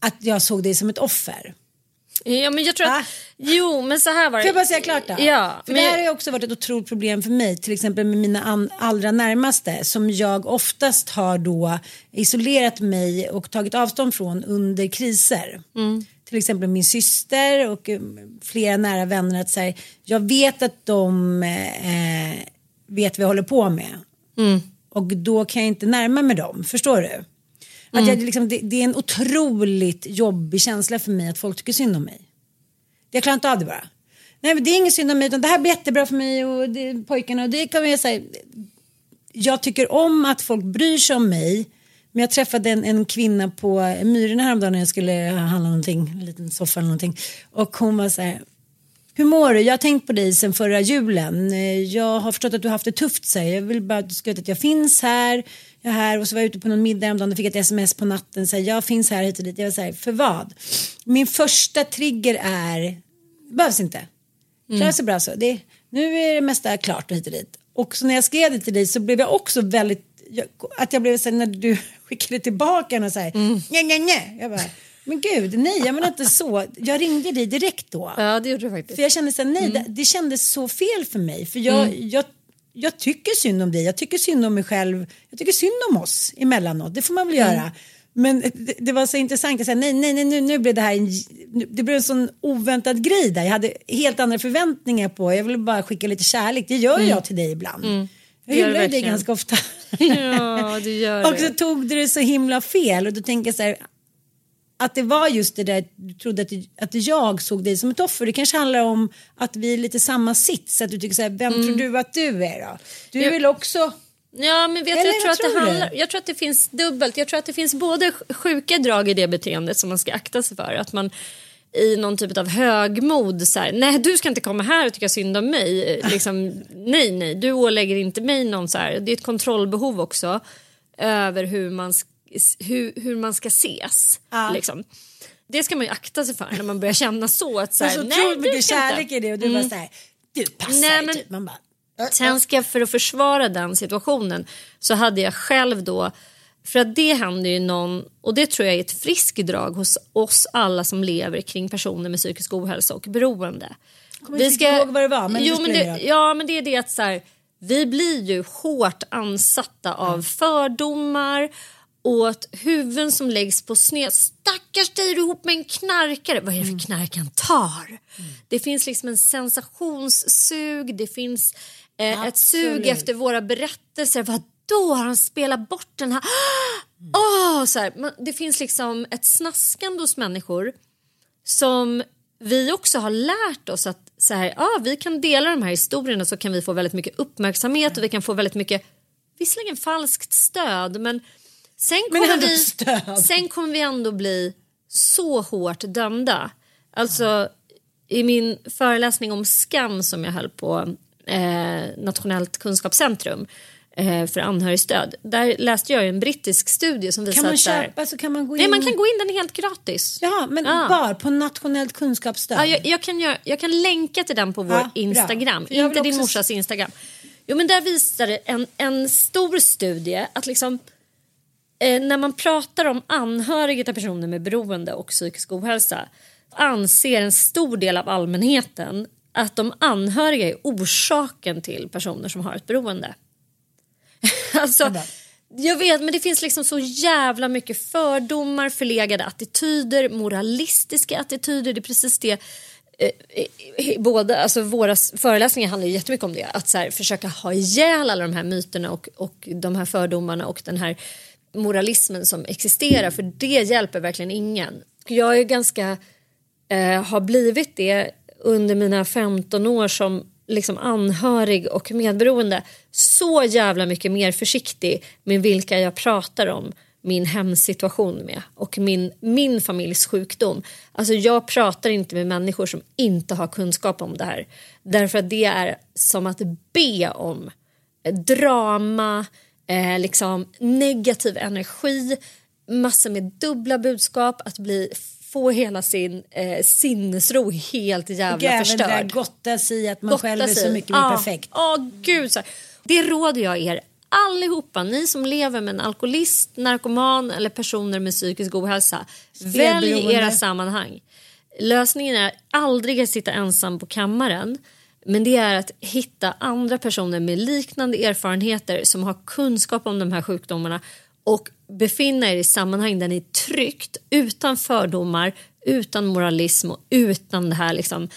att jag såg dig som ett offer. Ja, men jag tror att... Jo, men så här var det. Får jag bara säga klart då? Ja, För men det här har också varit ett otroligt problem för mig, till exempel med mina allra närmaste som jag oftast har då isolerat mig och tagit avstånd från under kriser. Mm. Till exempel min syster och eh, flera nära vänner att säga, jag vet att de eh, vet vad jag håller på med. Mm. Och då kan jag inte närma mig dem, förstår du? Att jag, liksom, det, det är en otroligt jobbig känsla för mig att folk tycker synd om mig. Jag klarar inte av det bara. Nej men det är ingen synd om mig utan det här blir jättebra för mig och det, pojkarna och det kan jag säga. Jag tycker om att folk bryr sig om mig. Men jag träffade en, en kvinna på Myrorna häromdagen när jag skulle handla någonting, en liten soffa eller någonting. Och hon var så här. Hur mår du? Jag har tänkt på dig sedan förra julen. Jag har förstått att du har haft det tufft säger jag. vill bara att du ska veta att jag finns här. Jag är här och så var jag ute på någon middag häromdagen och fick ett sms på natten. Så här, jag finns här hit och dit. Jag var så här, för vad? Min första trigger är, behövs inte. Klara sig bra så. Det, nu är det mesta klart och hit och dit. Och så när jag skrev det till dig så blev jag också väldigt, jag, att jag blev så här, när du skickade tillbaka den och så här, nej, nej, nej. Jag bara, men gud, nej, jag menar inte så. Jag ringde dig direkt då. Ja, det gjorde du faktiskt. För jag kände så här, nej, det, det kändes så fel för mig. För jag, jag, jag tycker synd om dig, jag tycker synd om mig själv, jag tycker synd om oss emellanåt, det får man väl göra. Men det, det var så intressant, jag sa, nej, nej, nej nu, nu blev det här en, det blev en sån oväntad grej där. Jag hade helt andra förväntningar på, jag ville bara skicka lite kärlek, det gör jag till dig ibland. Jag gör du hyllar dig ganska ofta. Ja, du gör Och det. så tog du det så himla fel. Och då tänker jag så här att det var just det där du trodde att, att jag såg dig som ett offer. Det kanske handlar om att vi är lite samma sits. Att du tycker så här, vem tror du att du är då? Du är väl också... Ja, men vet Eller jag, tror att det tror handlar, jag tror att det finns dubbelt. Jag tror att det finns både sj- sjuka drag i det beteendet som man ska akta sig för. Att man i någon typ av högmod så här, nej du ska inte komma här och tycka synd om mig. Liksom, nej, nej, du ålägger inte mig någon så här. Det är ett kontrollbehov också över hur man, hur, hur man ska ses. Ja. Liksom. Det ska man ju akta sig för när man börjar känna så. Att så Men här, så nej, otroligt du mycket ska inte. kärlek i det och du var så här, du passar Nej, men- typ. Man bara, Sen ska jag för att försvara den situationen så hade jag själv då för att det händer ju någon och det tror jag är ett friskdrag hos oss alla som lever kring personer med psykisk ohälsa och beroende. Kommer inte ihåg vad det var, men jo, men det. Ja men det är det att så här, vi blir ju hårt ansatta av fördomar åt huvuden som läggs på sned. Stackars dig, du ihop med en knarkare. Vad är det Mm. för knark han tar? Det finns liksom en sensationssug, det finns eh, ett sug efter våra berättelser. Vad då har han spelat bort den här? Åh, så här. Men Det finns liksom ett snaskande hos människor som vi också har lärt oss att så här, ja, vi kan dela de här historierna så kan vi få väldigt mycket uppmärksamhet och vi kan få väldigt mycket, visserligen falskt stöd men sen kommer, vi, stöd. sen kommer vi ändå bli så hårt dömda. Alltså i min föreläsning om skam som jag höll på eh, Nationellt kunskapscentrum eh, för anhörigstöd. Där läste jag en brittisk studie som visar kan man att där, köpa så kan man gå in? Nej, man kan gå in den helt gratis. Ja, men Ja. var på nationellt kunskapsstöd? Ja, jag, jag, kan göra, jag kan länka till den på vår Ja. Instagram. Inte din också- morsas Instagram. Jo, men där visar en, en stor studie att liksom, eh, när man pratar om anhöriga till personer med beroende och psykisk ohälsa anser en stor del av allmänheten att de anhöriga är orsaken till personer som har ett beroende. alltså, jag vet, men det finns liksom så jävla mycket fördomar, förlegade attityder, moralistiska attityder. Det är precis det eh, båda, alltså våra föreläsningar handlar ju jättemycket om det. Att så här, försöka ha ihjäl alla de här myterna och, och de här fördomarna och den här moralismen som existerar. För det hjälper verkligen ingen. Jag är ganska, eh, har blivit det under mina 15 år som liksom anhörig och medberoende så jävla mycket mer försiktig med vilka jag pratar om min hemsituation med och min, min familjs sjukdom. Alltså jag pratar inte med människor som inte har kunskap om det här. Därför att det är som att be om drama, eh, liksom negativ energi, massor med dubbla budskap, att bli, få hela sin eh, sinnesro helt jävla även det där förstörd. gotta sig i att man Gotta själv är så mycket mer ja. perfekt. Ja, gud. Så. Det råder jag er allihopa, ni som lever med en alkoholist, narkoman eller personer med psykisk ohälsa. Välj era sammanhang. Lösningen är aldrig att sitta ensam på kammaren. Men det är att hitta andra personer med liknande erfarenheter som har kunskap om de här sjukdomarna och befinna er i sammanhang där ni är tryggt, utan fördomar, utan moralism och utan det här liksom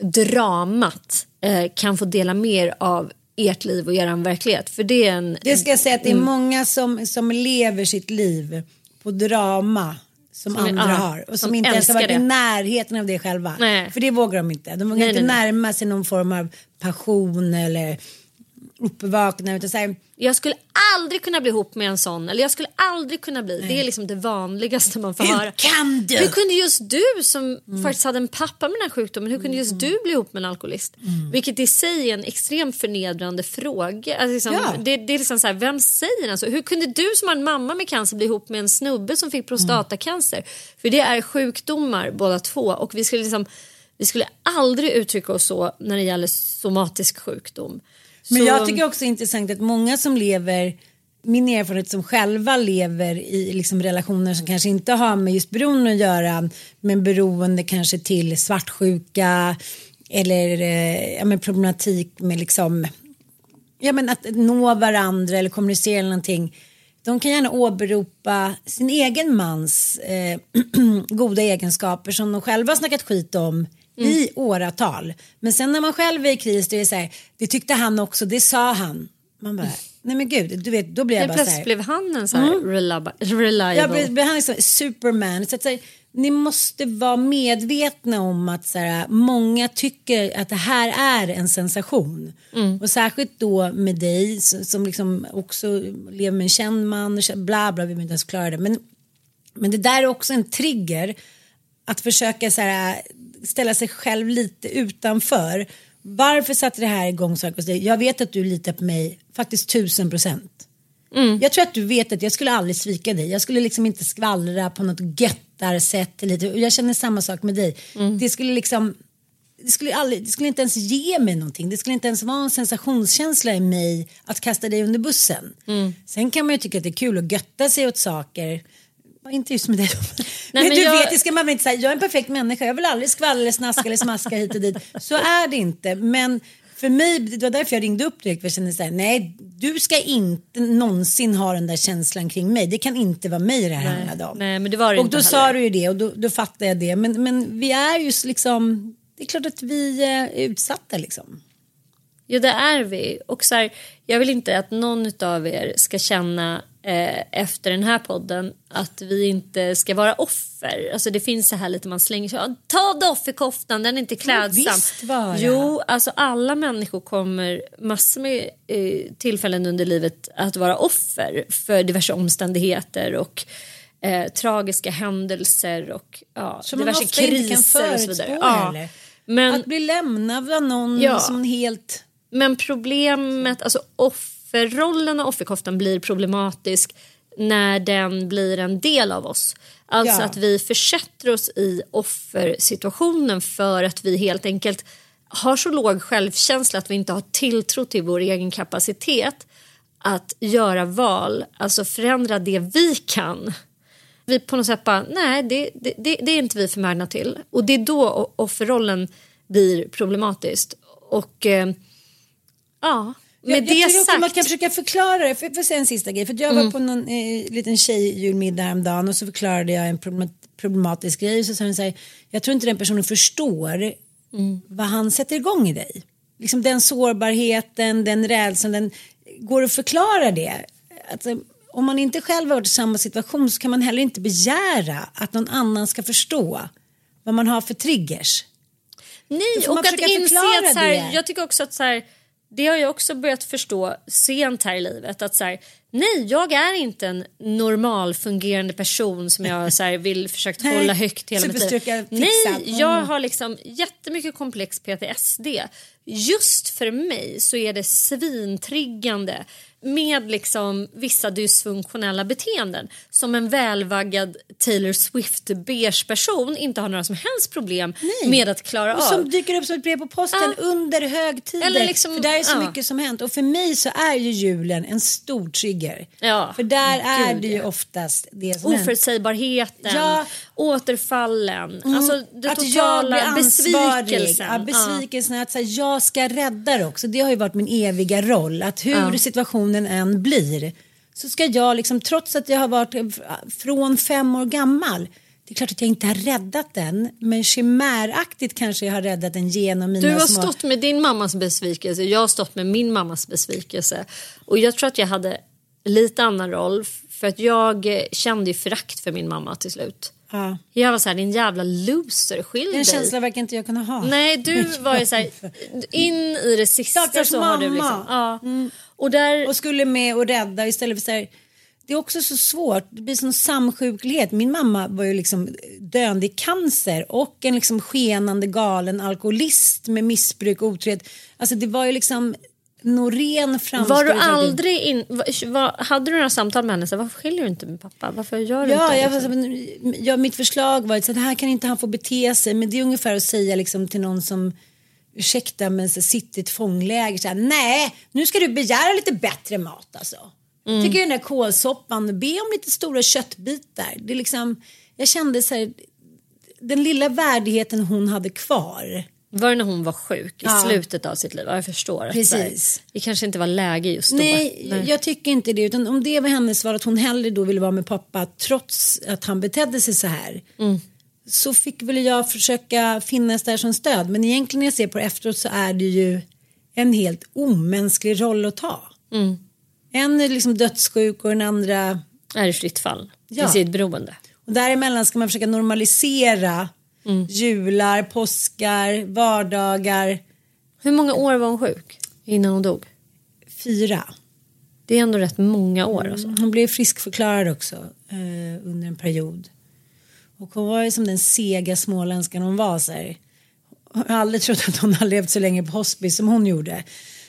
dramat eh, kan få dela mer av ert liv och er verklighet. För det är en... Det ska jag säga att det är Mm. många som, som lever sitt liv på drama som, Som är- andra ja, har och som, som inte ens har varit älskar i det. närheten av det själva. Nej. För det vågar de inte. De vågar Nej, inte nej. närma sig någon form av passion eller uppvakna. Utan så här, Jag skulle aldrig kunna bli ihop med en sån. Eller jag skulle aldrig kunna bli. Det är liksom det vanligaste man får Hur höra. kan du? Hur kunde just du som Mm. faktiskt hade en pappa med den här sjukdomen. Hur kunde just du bli ihop med en alkoholist? Mm. Vilket i sig är en extremt förnedrande fråga. Alltså liksom, Ja. det, det är liksom så här, vem säger den så? Hur kunde du som har en mamma med cancer bli ihop med en snubbe som fick prostatacancer? För det är sjukdomar båda två. Och vi skulle liksom vi skulle aldrig uttrycka oss så när det gäller somatisk sjukdom. Men Så- jag tycker också det är intressant att många som lever, min erfarenhet som själva lever i liksom relationer som kanske inte har med just beroende att göra, men beroende kanske till svartsjuka eller eh, ja, men problematik med liksom, ja men att nå varandra eller kommunicera eller någonting. De kan gärna åberopa sin egen mans eh, goda egenskaper som de själva har snackat skit om i åratal. Men sen när man själv är i kris då är det så här, det tyckte han också, det sa han. Man bara, nej men gud, du vet, då blir jag Helt bara så plötsligt här. blev han en så här reliable. reliable. Jag blir- blir han liksom superman. Så att, så här, ni måste vara medvetna om att så här, många tycker att det här är en sensation. Och särskilt då med dig som, som liksom också lever med en känd man bla bla, vi behöver inte ens klara det. Men, men det där är också en trigger att försöka så här, ställa sig själv lite utanför. Varför satte det här igång saker hos dig? Jag vet att du litar på mig faktiskt tusen procent. Jag tror att du vet att jag skulle aldrig svika dig. Jag skulle liksom inte skvallra på något göttarsätt. Lite. Jag känner samma sak med dig. Det skulle liksom det skulle, aldrig, det skulle inte ens ge mig någonting. Det skulle inte ens vara en sensationskänsla i mig att kasta dig under bussen. Sen kan man ju tycka att det är kul att götta sig åt saker. Ja, Inte just med dig. men, men du jag- vet, det ska man väl inte säga. Jag är en perfekt människa. Jag vill aldrig skvallra eller snaska eller smaska hit och dit. Så är det inte. Men för mig, det var därför jag ringde upp direkt. För jag kände så här, nej, du ska inte någonsin ha den där känslan kring mig. Det kan inte vara mig det här handlade om. nej, men det var det och då heller. sa du ju det och då, då fattade jag det. Men, men vi är ju liksom, det är klart att vi är utsatta liksom. Jo, det är vi. Och så här, jag vill inte att någon av er ska känna eh, efter den här podden att vi inte ska vara offer. Alltså det finns så här lite man slänger sig. "Ja, Ta av dig offerkoftan, den är inte klädsam. visst. Jo, alltså alla människor kommer massor med eh, tillfällen under livet att vara offer för diverse omständigheter och eh, tragiska händelser och ja, diverse kriser och så vidare. Ja. Men, Att bli lämnad av någon Ja. som helt... men problemet, alltså offerrollen och offerkoftan blir problematisk när den blir en del av oss. Alltså Ja. att vi försätter oss i offersituationen för att vi helt enkelt har så låg självkänsla att vi inte har tilltro till vår egen kapacitet att göra val, alltså förändra det vi kan. Vi på något sätt bara, nej det, det, det, det är inte vi förmögna till. Och det är då offerrollen blir problematiskt. Och eh, ja, med jag, det jag sagt. man kan försöka förklara det. För, för säga en sista grej. För jag var på någon eh, liten tjejjulmiddag häromdagen och så förklarade jag en problem- problematisk grej. Och så sa hon så här, jag tror inte den personen förstår vad han sätter igång i dig. Liksom den sårbarheten, den rädslan, den går att förklara det. Alltså, om man inte själv har varit i samma situation så kan man heller inte begära att någon annan ska förstå vad man har för triggers. Nej, och att inse att så här, jag tycker också att så här, det har jag också börjat förstå sent här i livet att så här, nej, jag är inte en normal fungerande person som jag så här, vill försökt hålla högt hela mitt liv. Nej, jag har liksom jättemycket komplex PTSD. Just för mig så är det svintriggande med liksom vissa dysfunktionella beteenden som en välvaggad Taylor Swift beige person inte har några som helst problem Nej. med att klara Och av. som dyker upp som ett brev på posten Ja. under högtider. Eller liksom- för där är så ja. mycket som hänt. Och för mig så är ju julen en stor trigger. Ja. För där är Gud, det ju oftast det som. Oförutsägbarheten, Ja. Återfallen, alltså det Mm. att jag totala blir ansvarig. besvikelsen. Ja, besvikelsen att så här, jag ska rädda det också. Det har ju varit min eviga roll. Att hur situationen än blir så ska jag liksom trots att jag har varit från fem år gammal. Det är klart att jag inte har räddat den men chimäraktigt kanske jag har räddat den genom mina Du har små... stått med din mammas besvikelse, jag har stått med min mammas besvikelse. Och jag tror att jag hade lite annan roll för att jag kände ju förakt för min mamma till slut. Ja. Jag var så här, din jävla loser, skilj Den dig. känslan verkar inte jag kunna ha. Nej, du var ju så här, in i det sista Stackars så har du mamma. Mm. liksom. Ja. Och där, och skulle med och rädda istället för så här. Det är också så svårt, det blir sån samsjuklighet. Min mamma var ju liksom döende i cancer och en liksom skenande galen alkoholist med missbruk och otrohet. Alltså det var ju liksom Norén framstod var du aldrig in, var, var, hade du några samtal med henne? Så, varför skiljer du inte med pappa? Varför gör du Ja, inte jag, liksom? ja, mitt förslag var att här kan inte han få bete sig. Men det är ungefär att säga liksom, till någon som ursäkta men så sitter i ett fångläger så här, nej nu ska du begära lite bättre mat alltså. Mm. Tycker den där kålsoppan, be om lite stora köttbitar. Det är liksom, jag kände så här, den lilla värdigheten hon hade kvar. Var det när hon var sjuk i Ja. slutet av sitt liv? Ja, jag förstår. att Precis. Det kanske inte var läge just då. Nej, jag tycker inte det. Utan om det var hennes val att hon hellre då ville vara med pappa trots att han betedde sig så här. Så fick väl jag försöka finnas där som stöd. Men egentligen när jag ser på det efteråt så är det ju en helt omänsklig roll att ta. En är liksom dödssjuk och den andra Är i fritt fall. Ja. I sitt beroende. och däremellan ska man försöka normalisera jular, påskar, vardagar. Hur många år var hon sjuk innan hon dog? Fyra. Det är ändå rätt många år. Alltså. Hon blev friskförklarad också eh, under en period. Och hon var ju som den sega småländskan hon var. Så här. Jag har aldrig trott att hon har levt så länge på hospice som hon gjorde.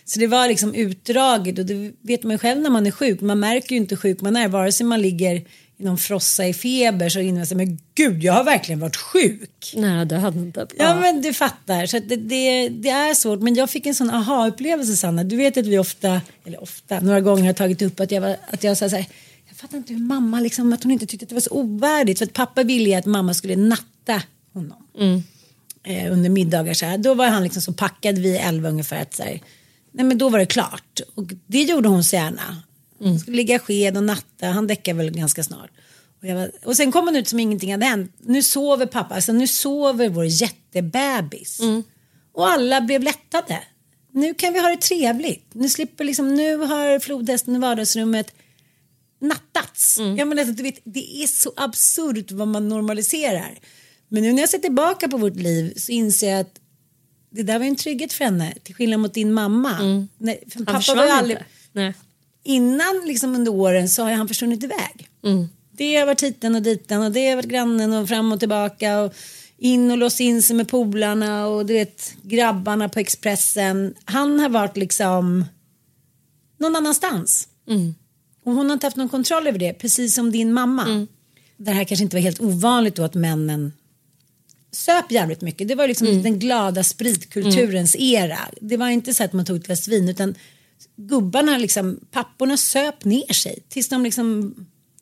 Så det var liksom utdraget och det vet man ju själv när man är sjuk. Man märker ju inte hur sjuk man är vare sig man ligger någon frossa i feber så innan säger men gud jag har verkligen varit sjuk. Nära döden typ. Ja, men du fattar. Så det, det, det är svårt. Men jag fick en sån aha-upplevelse Sanna. Du vet att vi ofta, eller ofta, några gånger har tagit upp att jag, var, att jag sa så här. Jag fattar inte hur mamma liksom, att hon inte tyckte att det var så ovärdigt. För att pappa ville att mamma skulle natta honom. Eh, under middagar så här. Då var han liksom så packad vid elva ungefär att så här, nej men då var det klart. Och det gjorde hon så gärna. Hon skulle ligga sked och natta. Han däckade väl ganska snart. Och, var, och sen kom hon ut som ingenting hade hänt. Nu sover pappa, alltså nu sover vår jättebebis. Och alla blev lättade. Nu kan vi ha det trevligt. Nu slipper liksom, nu har flodhästen i vardagsrummet nattats. Jag menar, du vet, det är så absurt vad man normaliserar. Men nu när jag ser tillbaka på vårt liv så inser jag att det där var en trygghet för henne. Till skillnad mot din mamma. Nej, för Han pappa var aldrig. Nej. Innan liksom under åren så har han försvunnit iväg. Det har varit hiten och diten och det har varit grannen och fram och tillbaka och in och låsa in sig med polarna och du vet grabbarna på Expressen. Han har varit liksom någon annanstans. Och hon har inte haft någon kontroll över det, precis som din mamma. Det här kanske inte var helt ovanligt då att männen söp jävligt mycket. Det var liksom den glada spritkulturens era. Det var inte så att man tog ett glas vin utan gubbarna, liksom, papporna söp ner sig tills de liksom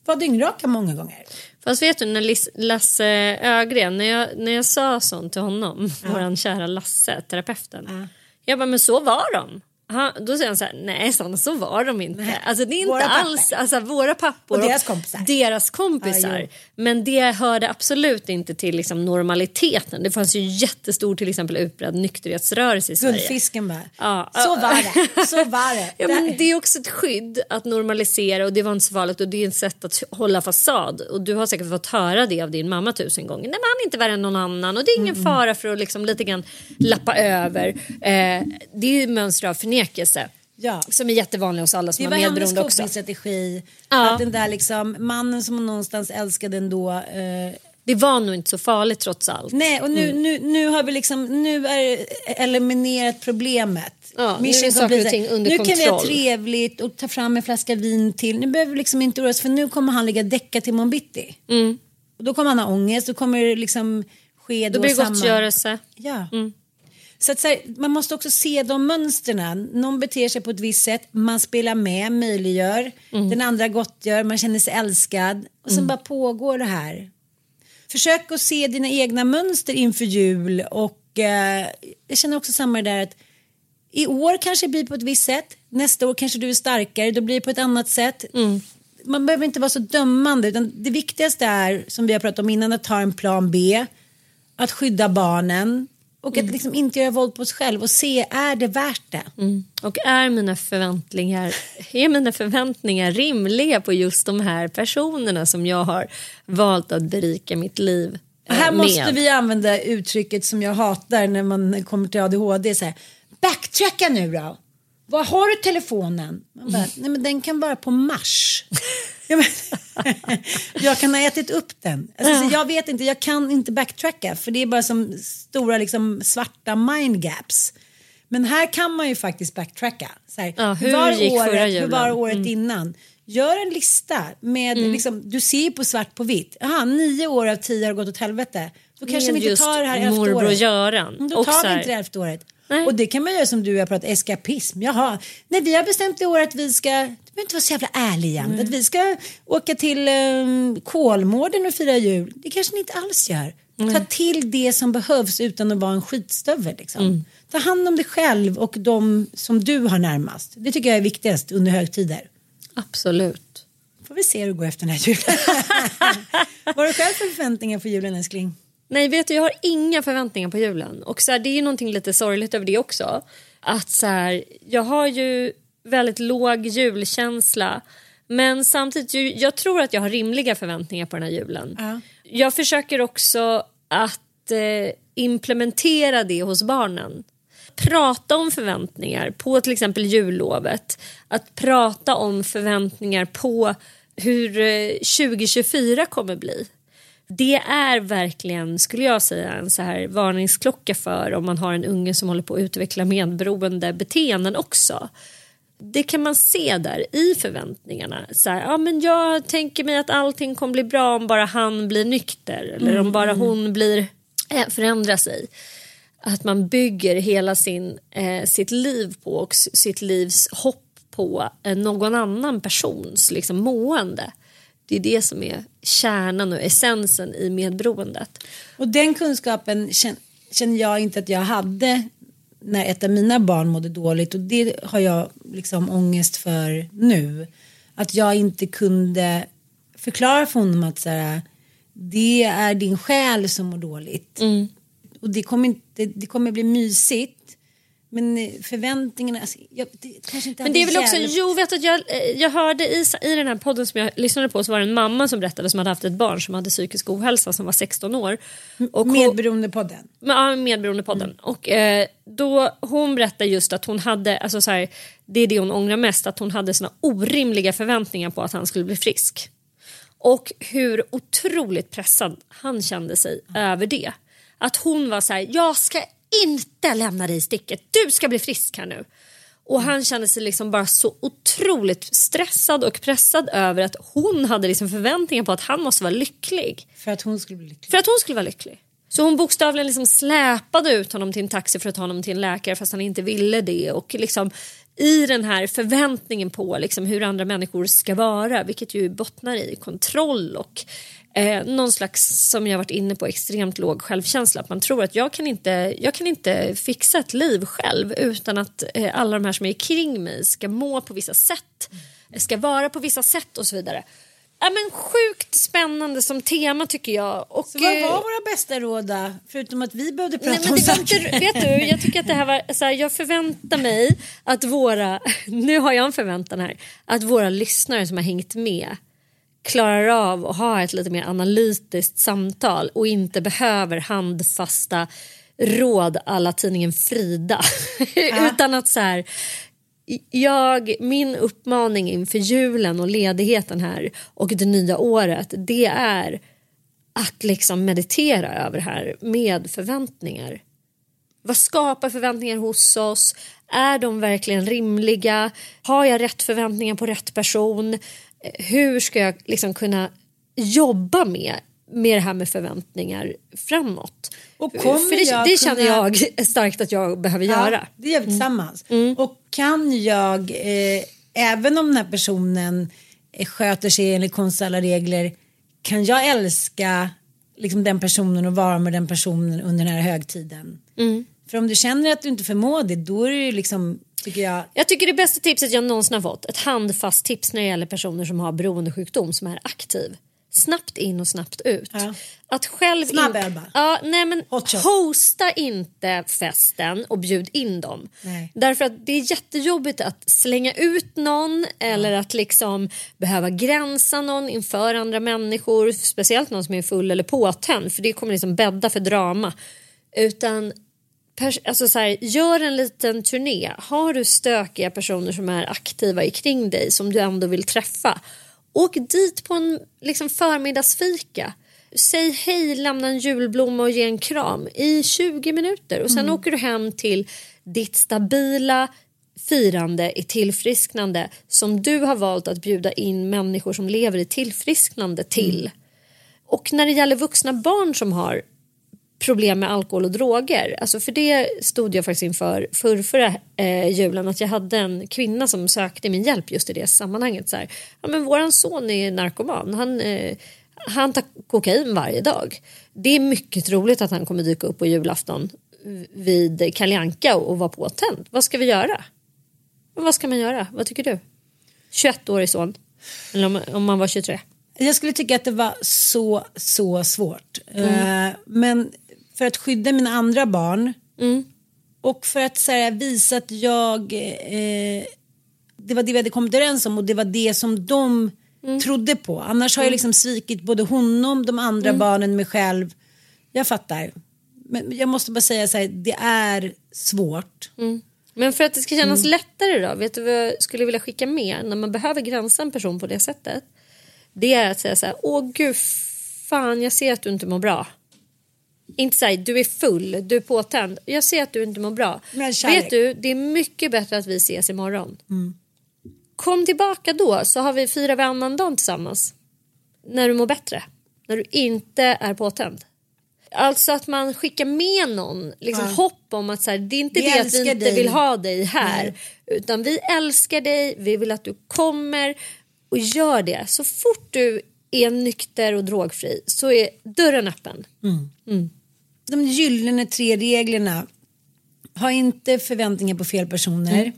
var dyngraka många gånger. Fast vet du, när Lasse Ögren, när jag, när jag sa sånt till honom, våran kära Lasse, terapeuten. Jag bara, men så var de. Han, då säger han så här, nej sådana så var de inte. Nej. Alltså det är inte Våra alls, alltså våra pappor Och deras kompisar. deras kompisar. Ja, men det hörde absolut inte till liksom normaliteten. Det fanns ju jättestor till exempel utbredd nykterhetsrörelse i Sverige. Guldfisken bara. Ja. Så var det. Så var det. Ja, men det är också ett skydd att normalisera och det var inte så farligt och det är ett sätt att hålla fasad. Och du har säkert fått höra det av din mamma tusen gånger. Nej men han är inte värre än någon annan och det är ingen fara för att liksom lite grann lappa över. Eh, det är ju mönster av förnekelse. Ja. Som är jättevanliga hos alla som Det har var hennes medberoende också. copingstrategi. Ja. Att den där liksom mannen som hon någonstans älskade ändå eh, Det var nog inte så farligt trots allt. Nej, och nu, Mm. nu, nu har vi liksom, nu är eliminerat problemet. Ja, nu är saker och ting under Nu kan vi ha kontroll. trevligt och ta fram en flaska vin till. Nu behöver vi liksom inte oroa oss för nu kommer han ligga däckad till morgon bitti. Och då kommer han ha ångest, då kommer det liksom ske Mm. Då då blir det gottgörelse. Ja. Så, att så här, man måste också se de mönstren. Någon beter sig på ett visst sätt, man spelar med, möjliggör. Den andra gottgör, man känner sig älskad. Och sen bara pågår det här. Försök att se dina egna mönster inför jul och eh, jag känner också samma där att i år kanske det blir på ett visst sätt. Nästa år kanske du är starkare, då blir det på ett annat sätt. Man behöver inte vara så dömande utan det viktigaste är som vi har pratat om innan att ha en plan B. Att skydda barnen och att liksom inte göra våld på sig själv och se är det värt det. Och är mina förväntningar, är mina förväntningar rimliga på just de här personerna som jag har valt att berika mitt liv eh, Här med? måste vi använda uttrycket som jag hatar när man kommer till ADHD. Så här, Backtracka nu då. Var har du telefonen? Man bara, nej men den kan vara på Mars. Ja, men, jag kan ha ätit upp den. Alltså, så jag vet inte, jag kan inte backtracka för det är bara som stora liksom, svarta mind gaps. Men här kan man ju faktiskt backtracka. Så här, Ja, hur var gick förra året, hur julen? var året innan? Gör en lista med, Mm. liksom, du ser ju på svart på vitt. Aha, nio år av tio har gått åt helvete. Då kanske vi inte tar det här elfte morbror året. Göran. Mm, Då tar vi inte det elfte året. Nej. Och det kan man göra som du har pratat eskapism. Jaha, nej vi har bestämt i år att vi ska, du behöver inte vara så jävla ärlig igen. Att vi ska åka till um, Kolmården och fira jul. Det kanske ni inte alls gör. Ta till det som behövs utan att vara en skitstövel. Liksom. Mm. Ta hand om dig själv och de som du har närmast. Det tycker jag är viktigast under högtider. Absolut. Får vi se hur det går efter den här julen. Vad har du själv för förväntningar för julen älskling? Nej, vet du, jag har inga förväntningar på julen. Och så här, det är ju någonting lite sorgligt över det också. Att så här, jag har ju väldigt låg julkänsla. Men samtidigt, jag tror att jag har rimliga förväntningar på den här julen. Ja. Jag försöker också att eh, implementera det hos barnen. Prata om förväntningar på till exempel jullovet. Att prata om förväntningar på hur eh, 2024 kommer bli. Det är verkligen, skulle jag säga, en så här varningsklocka för om man har en unge som håller på att utveckla medberoende beteenden också. Det kan man se där i förväntningarna. Så här, ja, men jag tänker mig att allting kommer bli bra om bara han blir nykter eller om bara hon blir, äh, förändrar sig. Att man bygger hela sin, eh, sitt liv på och sitt livs hopp på eh, någon annan persons liksom, mående. Det är det som är kärnan och essensen i medberoendet. Och den kunskapen kän- känner jag inte att jag hade när ett av mina barn mådde dåligt och det har jag liksom ångest för nu. Att jag inte kunde förklara för honom att så här, det är din själ som mår dåligt. Och det kommer, inte, det kommer bli mysigt. Men eh, förväntningarna, alltså, jag, det kanske inte Men det är väl också, jo vet att jag, eh, jag hörde i, i den här podden som jag lyssnade på så var det en mamma som berättade som hade haft ett barn som hade psykisk ohälsa som var 16 år. Och Medberoendepodden. Ja, medberoendepodden. Och, eh, då, hon berättade just att hon hade, alltså så här, det är det hon ångrar mest, att hon hade såna orimliga förväntningar på att han skulle bli frisk. Och hur otroligt pressad han kände sig över det. Att hon var så här, jag ska inte lämna dig i sticket, du ska bli frisk här nu. Och han kände sig liksom bara så otroligt stressad och pressad över att hon hade liksom förväntningar på att han måste vara lycklig. För att hon skulle bli lycklig. För att hon skulle vara lycklig. Så hon bokstavligen liksom släpade ut honom till en taxi för att ta honom till en läkare fast han inte ville det. Och liksom i den här förväntningen på liksom hur andra människor ska vara vilket ju bottnar i kontroll och eh, någon slags, som jag varit inne på, extremt låg självkänsla. Att man tror att jag kan inte, jag kan inte fixa ett liv själv utan att eh, alla de här som är kring mig ska må på vissa sätt, ska vara på vissa sätt och så vidare. Ja, men sjukt spännande som tema tycker jag. Och, Så vad eh, var våra bästa råd då? Förutom att vi behövde prata Nej, men om saker. inte, vet du, jag tycker att det här var, så här, jag förväntar mig att våra, nu har jag en förväntan här, att våra lyssnare som har hängt med klarar av att ha ett lite mer analytiskt samtal och inte behöver handfasta råd alla tidningen Frida. Utan att så här, jag, min uppmaning inför julen och ledigheten här och det nya året det är att liksom meditera över det här med förväntningar. Vad skapar förväntningar hos oss? Är de verkligen rimliga? Har jag rätt förväntningar på rätt person? Hur ska jag liksom kunna jobba med, med det här med förväntningar framåt? Och För det, jag det känner kunna- jag starkt att jag behöver göra. Ja, det gör vi tillsammans. Och kan jag, eh, även om den här personen eh, sköter sig enligt konstens alla regler, kan jag älska liksom, den personen och vara med den personen under den här högtiden? För om du känner att du inte förmår det, då är det ju liksom, tycker jag, Jag tycker det bästa tipset jag någonsin har fått, ett handfast tips när det gäller personer som har beroendesjukdom som är aktiv. Snabbt in och snabbt ut. Ja. Att själv Snabb in-. Ja, nej men hosta inte festen och bjud in dem. Nej. Därför att det är jättejobbigt att slänga ut någon eller att liksom behöva gränsa någon inför andra människor. Speciellt någon som är full eller påtänd för det kommer liksom bädda för drama. Utan alltså så här, gör en liten turné. Har du stökiga personer som är aktiva i kring dig som du ändå vill träffa. Åk dit på en liksom, förmiddagsfika. Säg hej, lämna en julblomma och ge en kram i 20 minuter. Och sen åker du hem till ditt stabila firande i tillfrisknande som du har valt att bjuda in människor som lever i tillfrisknande till. Och när det gäller vuxna barn som har problem med alkohol och droger. Alltså för det stod jag faktiskt inför för förra eh, julen att jag hade en kvinna som sökte min hjälp just i det sammanhanget. Så här, ja, men våran son är narkoman. Han, eh, han tar kokain varje dag. Det är mycket troligt att han kommer dyka upp på julafton vid Kalle Anka och vara påtänd. Vad ska vi göra? Vad ska man göra? Vad tycker du? 21-årig son. Eller om, om man var 23. Jag skulle tycka att det var så, så svårt. Eh, men för att skydda mina andra barn och för att så här, visa att jag, eh, det var det vi hade kommit överens om och det var det som de trodde på. Annars har jag liksom svikit både honom, de andra barnen, mig själv. Jag fattar. Men jag måste bara säga så här, det är svårt. Men för att det ska kännas lättare då, vet du vad jag skulle vilja skicka med när man behöver gränsa en person på det sättet? Det är att säga så här, åh gud, fan jag ser att du inte mår bra. Inte säga du är full, du är påtänd, jag ser att du inte mår bra. Vet du, det är mycket bättre att vi ses imorgon. Kom tillbaka då så har vi firar vi annandagen tillsammans. När du mår bättre, när du inte är påtänd. Alltså att man skickar med någon liksom hopp om att så här, det är inte Vi det att vi inte dig. vill ha dig här. Utan vi älskar dig, vi vill att du kommer och gör det. Så fort du är nykter och drogfri så är dörren öppen. De gyllene tre reglerna. Ha inte förväntningar på fel personer.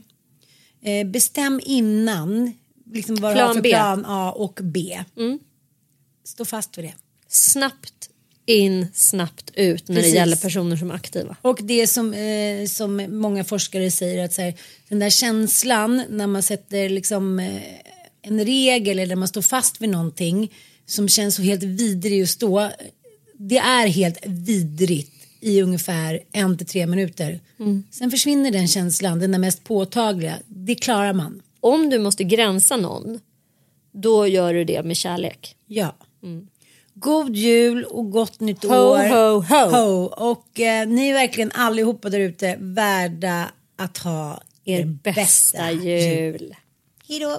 Eh, bestäm innan liksom vad du har Plan för B. plan A och B. Stå fast för det. Snabbt in, snabbt ut när Precis. det gäller personer som är aktiva. Och det som, eh, som många forskare säger att så här, den där känslan när man sätter liksom eh, en regel eller man står fast vid någonting som känns så helt vidrig just då. Det är helt vidrigt i ungefär en till tre minuter. Sen försvinner den känslan, den är mest påtagliga. Det klarar man. Om du måste gränsa någon, då gör du det med kärlek. Ja. God jul och gott nytt Ho, år. ho, ho. Och eh, ni är verkligen allihopa där ute värda att ha Er bästa jul. Hej då.